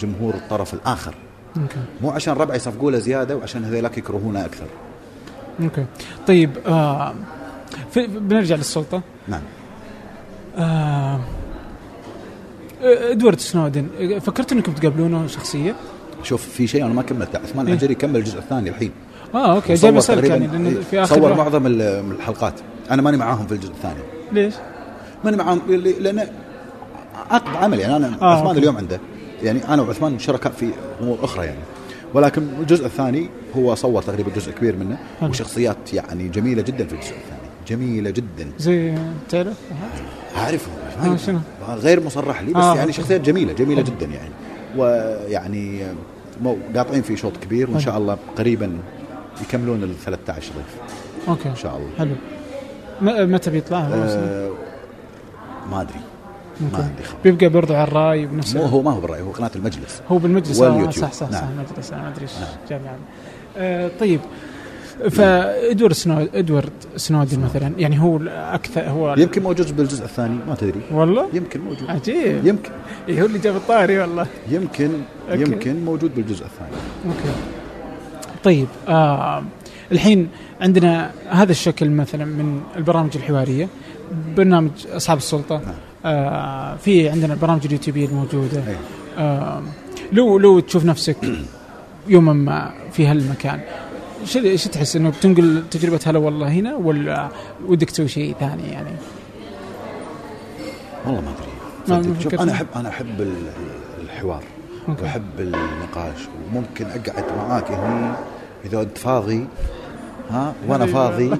جمهور الطرف الآخر. okay مو عشان ربعه يصفقوا له زيادة وعشان هذيلاك يكرهونه أكثر. okay طيب آه في بنرجع للسلطة. نعم. آه إدوارد سنودن فكرت إنكم تقابلونه شخصيا؟ شوف في شيء أنا ما كملته. عثمان إيه. العجري كمل الجزء الثاني الحين. آه okay جاي بسألك يعني إيه، في آخر صور معظم الحلقات. أنا ماني معاهم في الجزء الثاني. ليش؟ ماني معاهم لأن عقد عمل يعني أنا آه، عثمان. اليوم عنده. يعني أنا وعثمان شركاء في أمور أخرى يعني. ولكن الجزء الثاني هو صور تقريبا جزء كبير منه حلو. وشخصيات يعني جميلة جدا في الجزء الثاني. جميلة جدا. زي تعرف؟ أعرفه. آه، شنو؟ غير مصرح لي بس آه، يعني. شخصيات جميلة جميلة جدا يعني. ويعني قاطعين في شوط كبير وإن شاء الله قريبا يكملون ال 13 ضيف okay. إن شاء الله. حلو. متى بيطلع؟ آه ما أدري. ما. عندي خبر. بيبقى برضو على الرأي بنفس مو هو ما هو بالراي هو قناة المجلس. هو بالمجلس. آه واليوتيوب. صح صح صح نعم. المجلس أنا ما أدري إيش نعم. جاب آه طيب. فإدوارد سنو إدوارد سنودن مثلا يعني هو أكثر هو يمكن موجود بالجزء الثاني ما تدري. والله؟ يمكن موجود. عجيب. يمكن. إيه هو اللي جاب الطاري والله. يمكن okay. يمكن موجود بالجزء الثاني. أوكي. طيب آه الحين عندنا هذا الشكل مثلا من البرامج الحوارية برنامج أصحاب السلطة آه في عندنا البرامج اليوتيوبية الموجودة أي. آه لو لو تشوف نفسك يوما ما في هالمكان شو إيش تحس إنه بتنقل تجربة هلا والله هنا ولا ودك تسوي شيء ثاني يعني؟ والله ما أدري. شوف أنا؟ أحب أنا أحب ال- الحوار. وأحب النقاش وممكن أقعد معاك هني إذا أنت فاضي ها وأنا. فاضي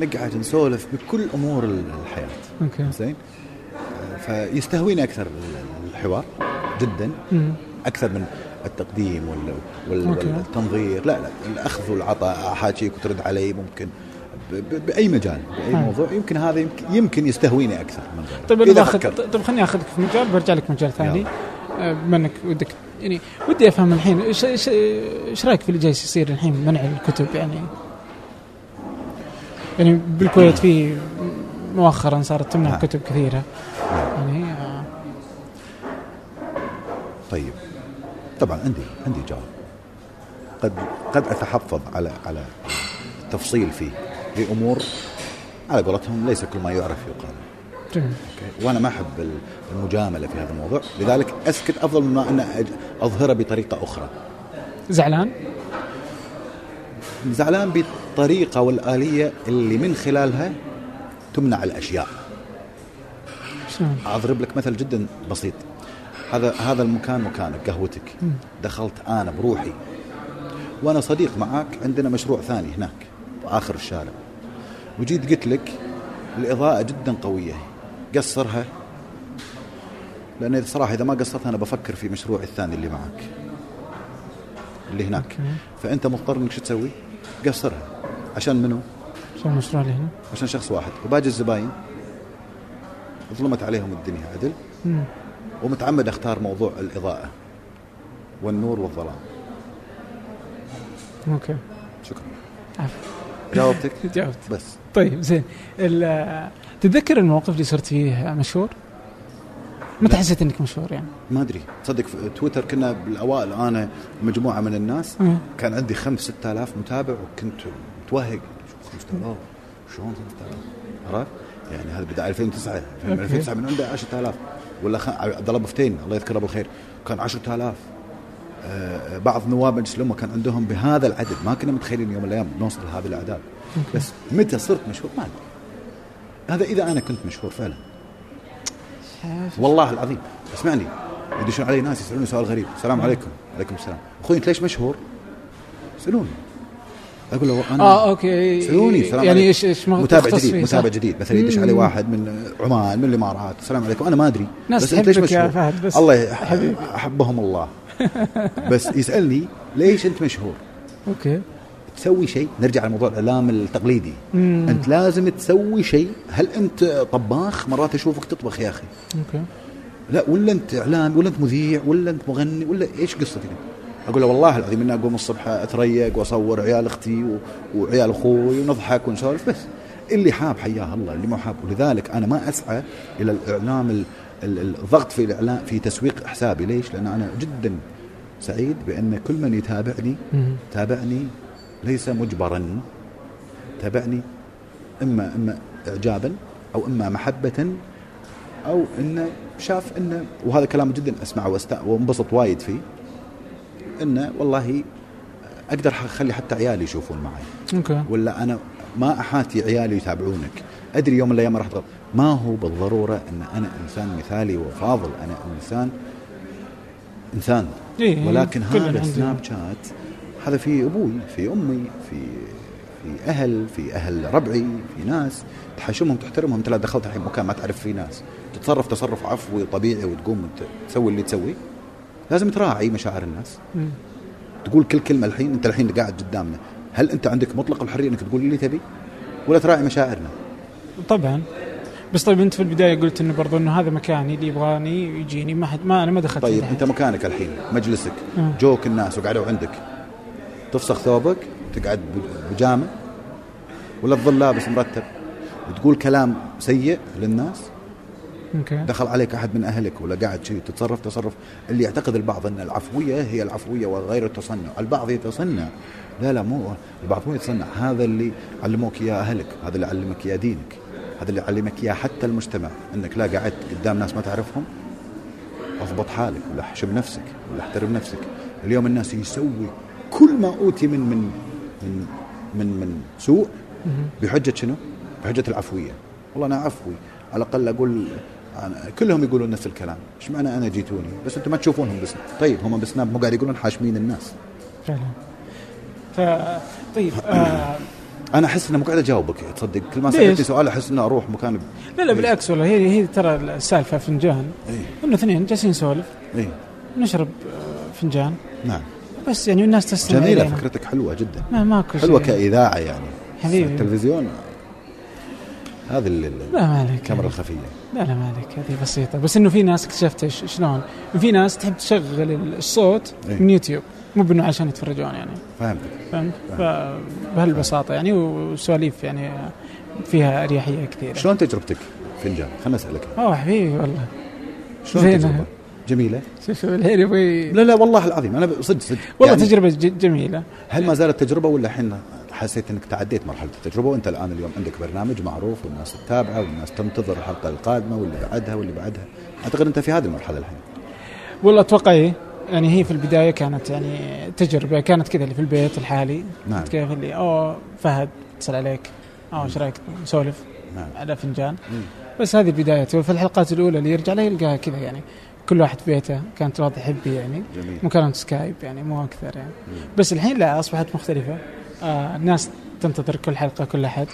نقعد نسولف بكل أمور ال- الحياة أوكي زين فيستهويني أكثر ال- الحوار جدا. أكثر من التقديم وال. والتنظير لا لا الأخذ والعطاء أحاكيك وترد علي ممكن ب- بأي مجال بأي. موضوع يمكن هذا يمكن, يمكن يستهويني أكثر من غيره طيب باخذ فكرت. طيب خليني أخذك في مجال برجع لك مجال ثاني. آه، بما انك ودك يعني ودي أفهم الحين إيش إيش رأيك في اللي جالس يصير الحين منع الكتب يعني يعني بالكويت في مؤخرا صارت تمنع نعم. كتب كثيرة. يعني آه، طيب. طبعا عندي عندي جواب. قد قد أتحفظ على على التفصيل فيه. لامور على قولتهم ليس كل ما يعرف يقال. أوكي؟ وأنا ما أحب ال- المجاملة في هذا الموضوع. لذلك أسكت أفضل مما أن اظهره بطريقة أخرى. زعلان؟ زعلان بالطريقة والآلية اللي من خلالها تمنع الأشياء. شلون؟ أضرب لك مثل جدا بسيط. هذا هذا المكان مكانك قهوتك. دخلت أنا بروحي. وأنا صديق معاك عندنا مشروع ثاني هناك آخر الشارع. وجيت قلت لك الإضاءة جدا قوية. قصرها. لأن صراحة إذا ما قصرتها أنا بفكر في مشروعي الثاني اللي معك. اللي هناك. فأنت مضطر إنك شو تسوي؟ قصرها. عشان منو؟ شو المشروع اللي هنا؟ عشان شخص واحد. وباقي الزباين. ظلمت عليهم الدنيا عدل. مم. ومتعمد أختار موضوع الإضاءة والنور والظلام. okay. شكرا. جاوبتك؟ جاوبت. بس. طيب زين. تتذكر الموقف اللي صرت فيه مشهور؟ متى حسيت إنك مشهور يعني؟ ما أدري. تصدق في تويتر كنا بالأوائل أنا مجموعة من الناس مم. كان عندي خمس ستة آلاف متابع وكنت متوهق. 5000 شلون 5000 عرفت؟ يعني هذا بدأ 2009 okay. 2009 من عنده 10000 ولا خ... عبد الله بفتين الله يذكره بالخير كان 10000 آه، بعض نواب مجلس الأمة كان عندهم بهذا العدد. ما كنا متخيلين يوم من الأيام نوصل لهذه الأعداد. بس متى صرت مشهور؟ ما أدري. هذا إذا أنا كنت مشهور فعلا. والله العظيم. اسمعني. يدشون علي ناس يسألوني سؤال غريب. السلام عليكم. عليكم السلام. أخوي انت ليش مشهور؟ يسالوني أقول له أنا آه أوكي. يسالوني السلام يعني. إيش إيش متابع جديد متابع؟ جديد. مثلا يدش علي. واحد من عمان من الإمارات. السلام عليكم. أنا ما أدري. ناس بس أنت ليش تحبك يا مشهور؟ فهد، بس الله. أحبهم الله. بس يسألني ليش أنت مشهور؟ okay. تسوي شيء. نرجع لموضوع الإعلام التقليدي. مم. أنت لازم تسوي شيء. هل أنت طباخ؟ مرات أشوفك تطبخ يا أخي. okay. لا ولا أنت إعلام ولا أنت مذيع ولا أنت مغني ولا إيش قصتك؟ أقول له والله العظيم إني أقوم الصبح أتريق وأصور عيال أختي و... وعيال أخوي ونضحك ونسولف بس. اللي حاب حياه الله اللي مو حاب. ولذلك أنا ما أسعى إلى الإعلام ال... ال- الضغط في الإعلام في تسويق حسابي. ليش؟ لأن أنا جدا سعيد بأن كل من يتابعني. تابعني ليس مجبرا. تابعني. اما إما اعجابا أو إما محبه أو انه شاف انه وهذا كلام جدا أسمعه واست- وانبسط وايد فيه. انه والله أقدر أخلي حتى عيالي يشوفون معي. أوكي. ولا أنا ما أحاتي عيالي يتابعونك. أدري يوم من الأيام راح تغلط ما هو بالضرورة إن أنا إنسان مثالي وفاضل. أنا انسان إنسان. إيه، ولكن كلنا هذا. سناب شات هذا في أبوي في أمي في في أهل في أهل ربعي في ناس تحاشمهم تحترمهم. أنت لا دخلت الحين مكان ما تعرف فيه ناس. تتصرف تصرف عفوي طبيعي وتقوم وت- تسوي اللي تسويه لازم تراعي مشاعر الناس. مم. تقول كل كلمة الحين أنت الحين قاعد قدامنا. هل أنت عندك مطلق الحرية إنك تقول اللي تبي؟ ولا تراعي مشاعرنا؟ طبعا. بس طيب أنت في البداية قلت إنه برضو إنه هذا مكاني اللي يبغاني يجيني. ما حد ما أنا ما دخلت طيب أنت مكانك الحين مجلسك. جوك الناس وقعدوا عندك. تفسخ ثوبك تقعد بجامه ولا تظل لابس مرتب. وتقول كلام سيء للناس. أوكي. دخل عليك أحد من أهلك ولا قاعد شيء تتصرف تصرف. اللي يعتقد البعض أن العفوية هي العفوية وغير التصنع، البعض يتصنع. لا لا مو البعض مو يتصنع. هذا اللي علموك إياه أهلك، هذا اللي علمك إياه دينك، هذا اللي علمك إياه حتى المجتمع، أنك لا قعدت قدام ناس ما تعرفهم. أضبط حالك ولا أحشم نفسك ولا أحترم نفسك، اليوم الناس يسوي كل ما أوتي من من من من, من سوء بحجة شنو؟ بحجة العفوية، والله أنا عفوي. على الأقل أقول أنا كلهم يقولون نفس الكلام، إيش معنى أنا جيتوني؟ بس أنتم ما تشوفونهم بس. طيب هم بسناب مو قاعد يقولون حاشمين الناس، فعلا. ف طيب آه أنا أحس اني مو قاعد أجاوبك. تصدق؟ كل ما؟ سالتني سؤال أحس اني أروح مكان لا لا بالعكس والله. هي هي ترى السالفة فنجان. اي إنه اثنين جالسين نسولف. اي نشرب آه، فنجان. نعم. بس يعني الناس تستمع جميلة إلينا. فكرتك حلوة جدا. ما ماكو حلوة شيء. كإذاعة يعني. حبيبي. التلفزيون. هذه لا ما عليك. الكاميرا الخفية. لا لا ما عليك. هذه بسيطة. بس إنه في ناس اكتشفت شلون. في ناس تحب تشغل الصوت إيه. من يوتيوب. مو بإنه عشان يتفرجون يعني. فهمت؟ فهمت فبهالبساطة يعني. وسواليف يعني فيها أريحية كثيرة. شلون تجربتك فنجان خلنا اسالك أوه حبيبي والله. شلون زينة. جميلة. شوف شوف الحين يبغي لا لا والله العظيم أنا صدق صدق. والله يعني تجربة ج- جميلة. هل ما زالت تجربة ولا الحين حسيت إنك تعديت مرحلة التجربة وأنت الآن اليوم عندك برنامج معروف والناس تتابعه والناس تنتظر الحلقة القادمة واللي بعدها واللي بعدها؟ أعتقد أنت في هذه المرحلة الحين. والله أتوقع إيه. يعني هي في البداية كانت يعني تجربة كانت كذا اللي في البيت الحالي. نعم. كيف اللي أوه فهد اتصل عليك. أوه إيش رأيك؟ نسولف نعم. على فنجان. مم. بس هذه بدايته. في الحلقات الأولى اللي يرجع لها يلقاها كذا يعني. كل واحد في بيته كانت واضح حبي يعني. جميل. مكالمة سكايب يعني مو أكثر يعني. بس الحين لا أصبحت مختلفة. آه الناس تنتظر كل حلقة كل أحد.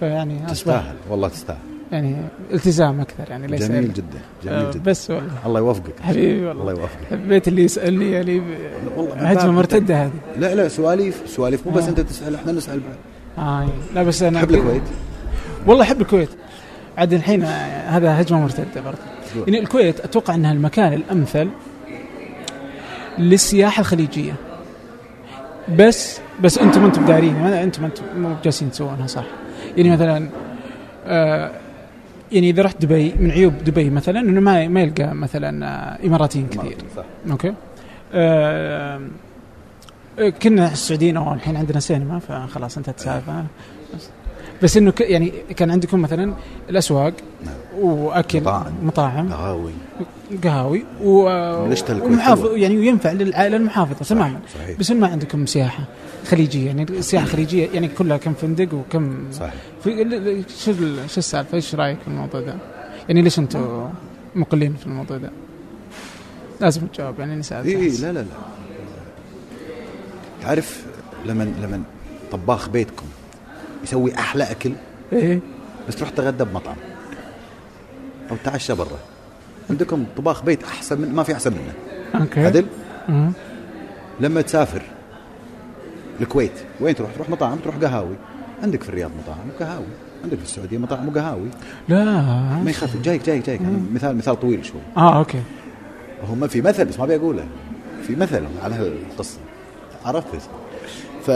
فيعني تستاهل والله تستاهل. يعني التزام أكثر يعني ليس جميل. جدا جميل آه جدا. بس والله. الله يوفقك. حبيبي والله. الله يوفقك. حبيت اللي يسألني يعني. والله هجمه مرتدة هذه. لا لا سواليف سواليف. مو بس آه. أنت تسأل إحنا نسأل بعد. آه لا بس أنا تحب الكويت؟ والله أحب الكويت. عاد الحين آه، هذا هجمة مرتدة برضه. يعني الكويت أتوقع أنها المكان الأمثل للسياحة الخليجية. بس بس أنتم أنتم دارين ما- أنتم أنتم مو جالسين تسوونها صح. يعني مثلا آه يعني إذا رحت دبي من عيوب دبي مثلا إنه ما ما يلقى مثلا آه، إماراتيين كثير. صح. أوكي؟ آه كنا السعوديين أو الحين عندنا سينما فخلاص انتهت السالفة. بس, بس إنه يعني كان عندكم مثلا الأسواق. وأكل. مطاعم. مطاعم. قهاوي. قهاوي. ومحافظ. يعني وينفع للعائلة المحافظة. تماما صحيح. بس ما عندكم سياحة خليجية. يعني السياحة الخليجيه يعني كلها كم فندق وكم صحيح. شو شو السالفة؟ إيش رأيك في الموضوع ده؟ يعني ليش أنتم مقلين في الموضوع ده؟ لازم تجاوب يعني نسأل اي لا لا لا. تعرف لما لما طباخ بيتكم يسوي أحلى أكل؟ إيه. بس تروح تغدى بمطعم. أو تعشى برا. عندكم طباخ بيت أحسن من ما في أحسن منه. أوكي. عدل؟ مم. لما تسافر الكويت وين تروح؟ تروح مطاعم تروح قهاوي. عندك في الرياض مطاعم وقهاوي. عندك في السعودية مطاعم وقهاوي. لا. ما يخاف. جايك جايك جايك. يعني مثال مثال طويل شوي. آه أوكي. هو ما في مثل بس ما أبي أقوله. في مثل على هالقصة. عرفت؟ ف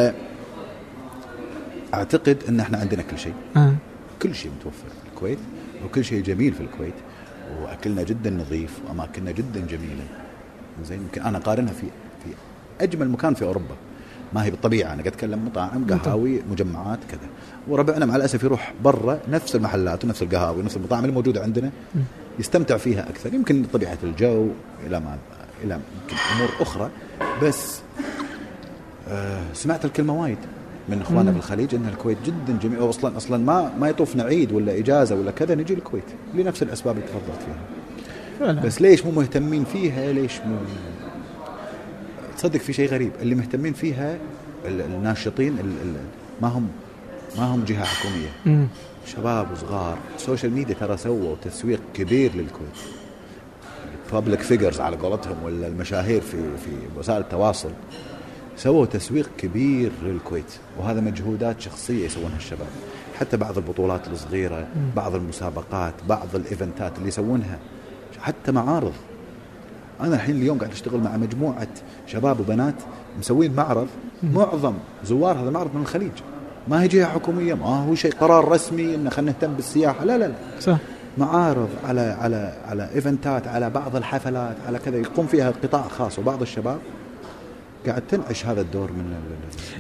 أعتقد إن إحنا عندنا كل شيء. آه. كل شيء متوفر في الكويت. وكل شيء جميل في الكويت وأكلنا جدا نظيف واماكننا جدا جميله زين يمكن أنا اقارنها في في أجمل مكان في أوروبا. ما هي بالطبيعة أنا قاعد أتكلم مطاعم قهاوي مجمعات كذا. وربعنا مع الأسف يروح برا نفس المحلات ونفس القهاوي ونفس المطاعم الموجوده عندنا يستمتع فيها أكثر. يمكن طبيعة الجو إلى ما إلى أمور أخرى بس آه سمعت الكلمة وايد. من إخواننا. بالخليج إن الكويت جدا جميل. أصلا أصلا ما ما يطوفنا عيد ولا إجازة ولا كذا نجي الكويت لنفس الأسباب اللي تفضلت فيها. فعلا. بس ليش مو مهتمين فيها؟ ليش مو تصدق في شيء غريب. اللي مهتمين فيها ال- الناشطين ال- ال- ما هم ما هم جهة حكومية. مم. شباب وصغار. ال social media ترى سووا تسويق كبير للكويت. public figures على قولتهم ولا المشاهير في في وسائل التواصل. سووا تسويق كبير للكويت وهذا مجهودات شخصية يسوونها الشباب. حتى بعض البطولات الصغيرة بعض المسابقات بعض ال events ات اللي يسوونها حتى معارض. أنا الحين اليوم قاعد أشتغل مع مجموعة شباب وبنات مسوين معرض. معظم زوار هذا المعرض من الخليج. ما هي جهة حكومية ما هو شيء قرار رسمي ان خلينا نهتم بالسياحة. لا لا لا. صح. معارض على على على إيفنتات على بعض الحفلات على كذا. يقوم فيها قطاع خاص وبعض الشباب قاعد تنعش هذا الدور من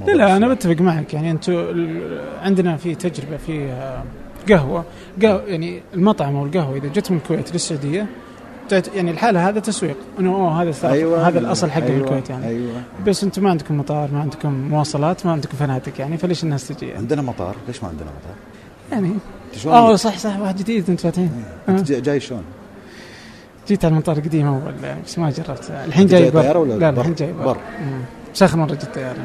لا لا أنا. بتفق معك يعني أنتم عندنا في تجربة في آه، قهوة قهوه يعني المطعم أو القهوة إذا جت من الكويت للسعودية يعني الحالة هذا تسويق انه أوه هذا أيوة هذا الأصل حق أيوة الكويت يعني أيوه بس أنتم ما عندكم مطار ما عندكم مواصلات ما عندكم فنادق يعني فليش الناس تجي يعني, عندنا مطار ليش ما عندنا مطار؟ يعني آه جيت؟ صح صح واحد جديد انت فاتحين أنت آه. جاي- جاي شلون؟ جيت على المطار القديم اول بس ما جربت. الحين جاي جاي بر طيارة ولا لا؟ الحين جاي بر بر. مم. بس اخر مرة جيت طيارة.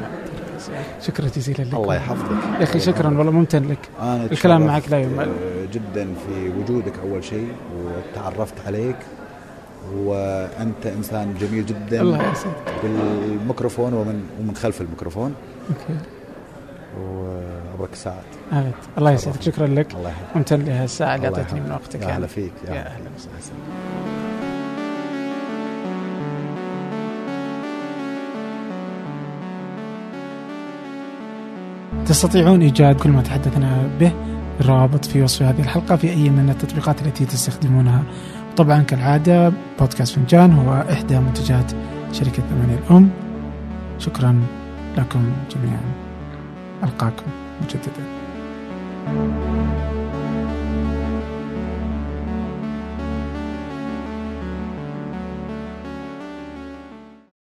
شكرا جزيلا لك. الله يحفظك. يا أخي شكرا والله ممتن لك. أنا الكلام معك لا يمل. آه، جدا في وجودك أول شيء وتعرفت عليك وأنت إنسان جميل جدا. الله يسعدك. بالميكروفون ومن ومن خلف الميكروفون. أوكي. وأبرك الساعات. أبد. الله يسعدك. شكرا لك. الله يحفظك. ممتن لهالساعه اللي اعطيتني من. وقتك. يا. هلا فيك. يا هلا أهلا. وسهلا تستطيعون إيجاد كل ما تحدثنا به الروابط في وصف هذه الحلقة في أي من التطبيقات التي تستخدمونها. طبعا كالعادة بودكاست فنجان هو إحدى منتجات شركة ثمانية الأم. شكرا لكم جميعا. ألقاكم مجددا.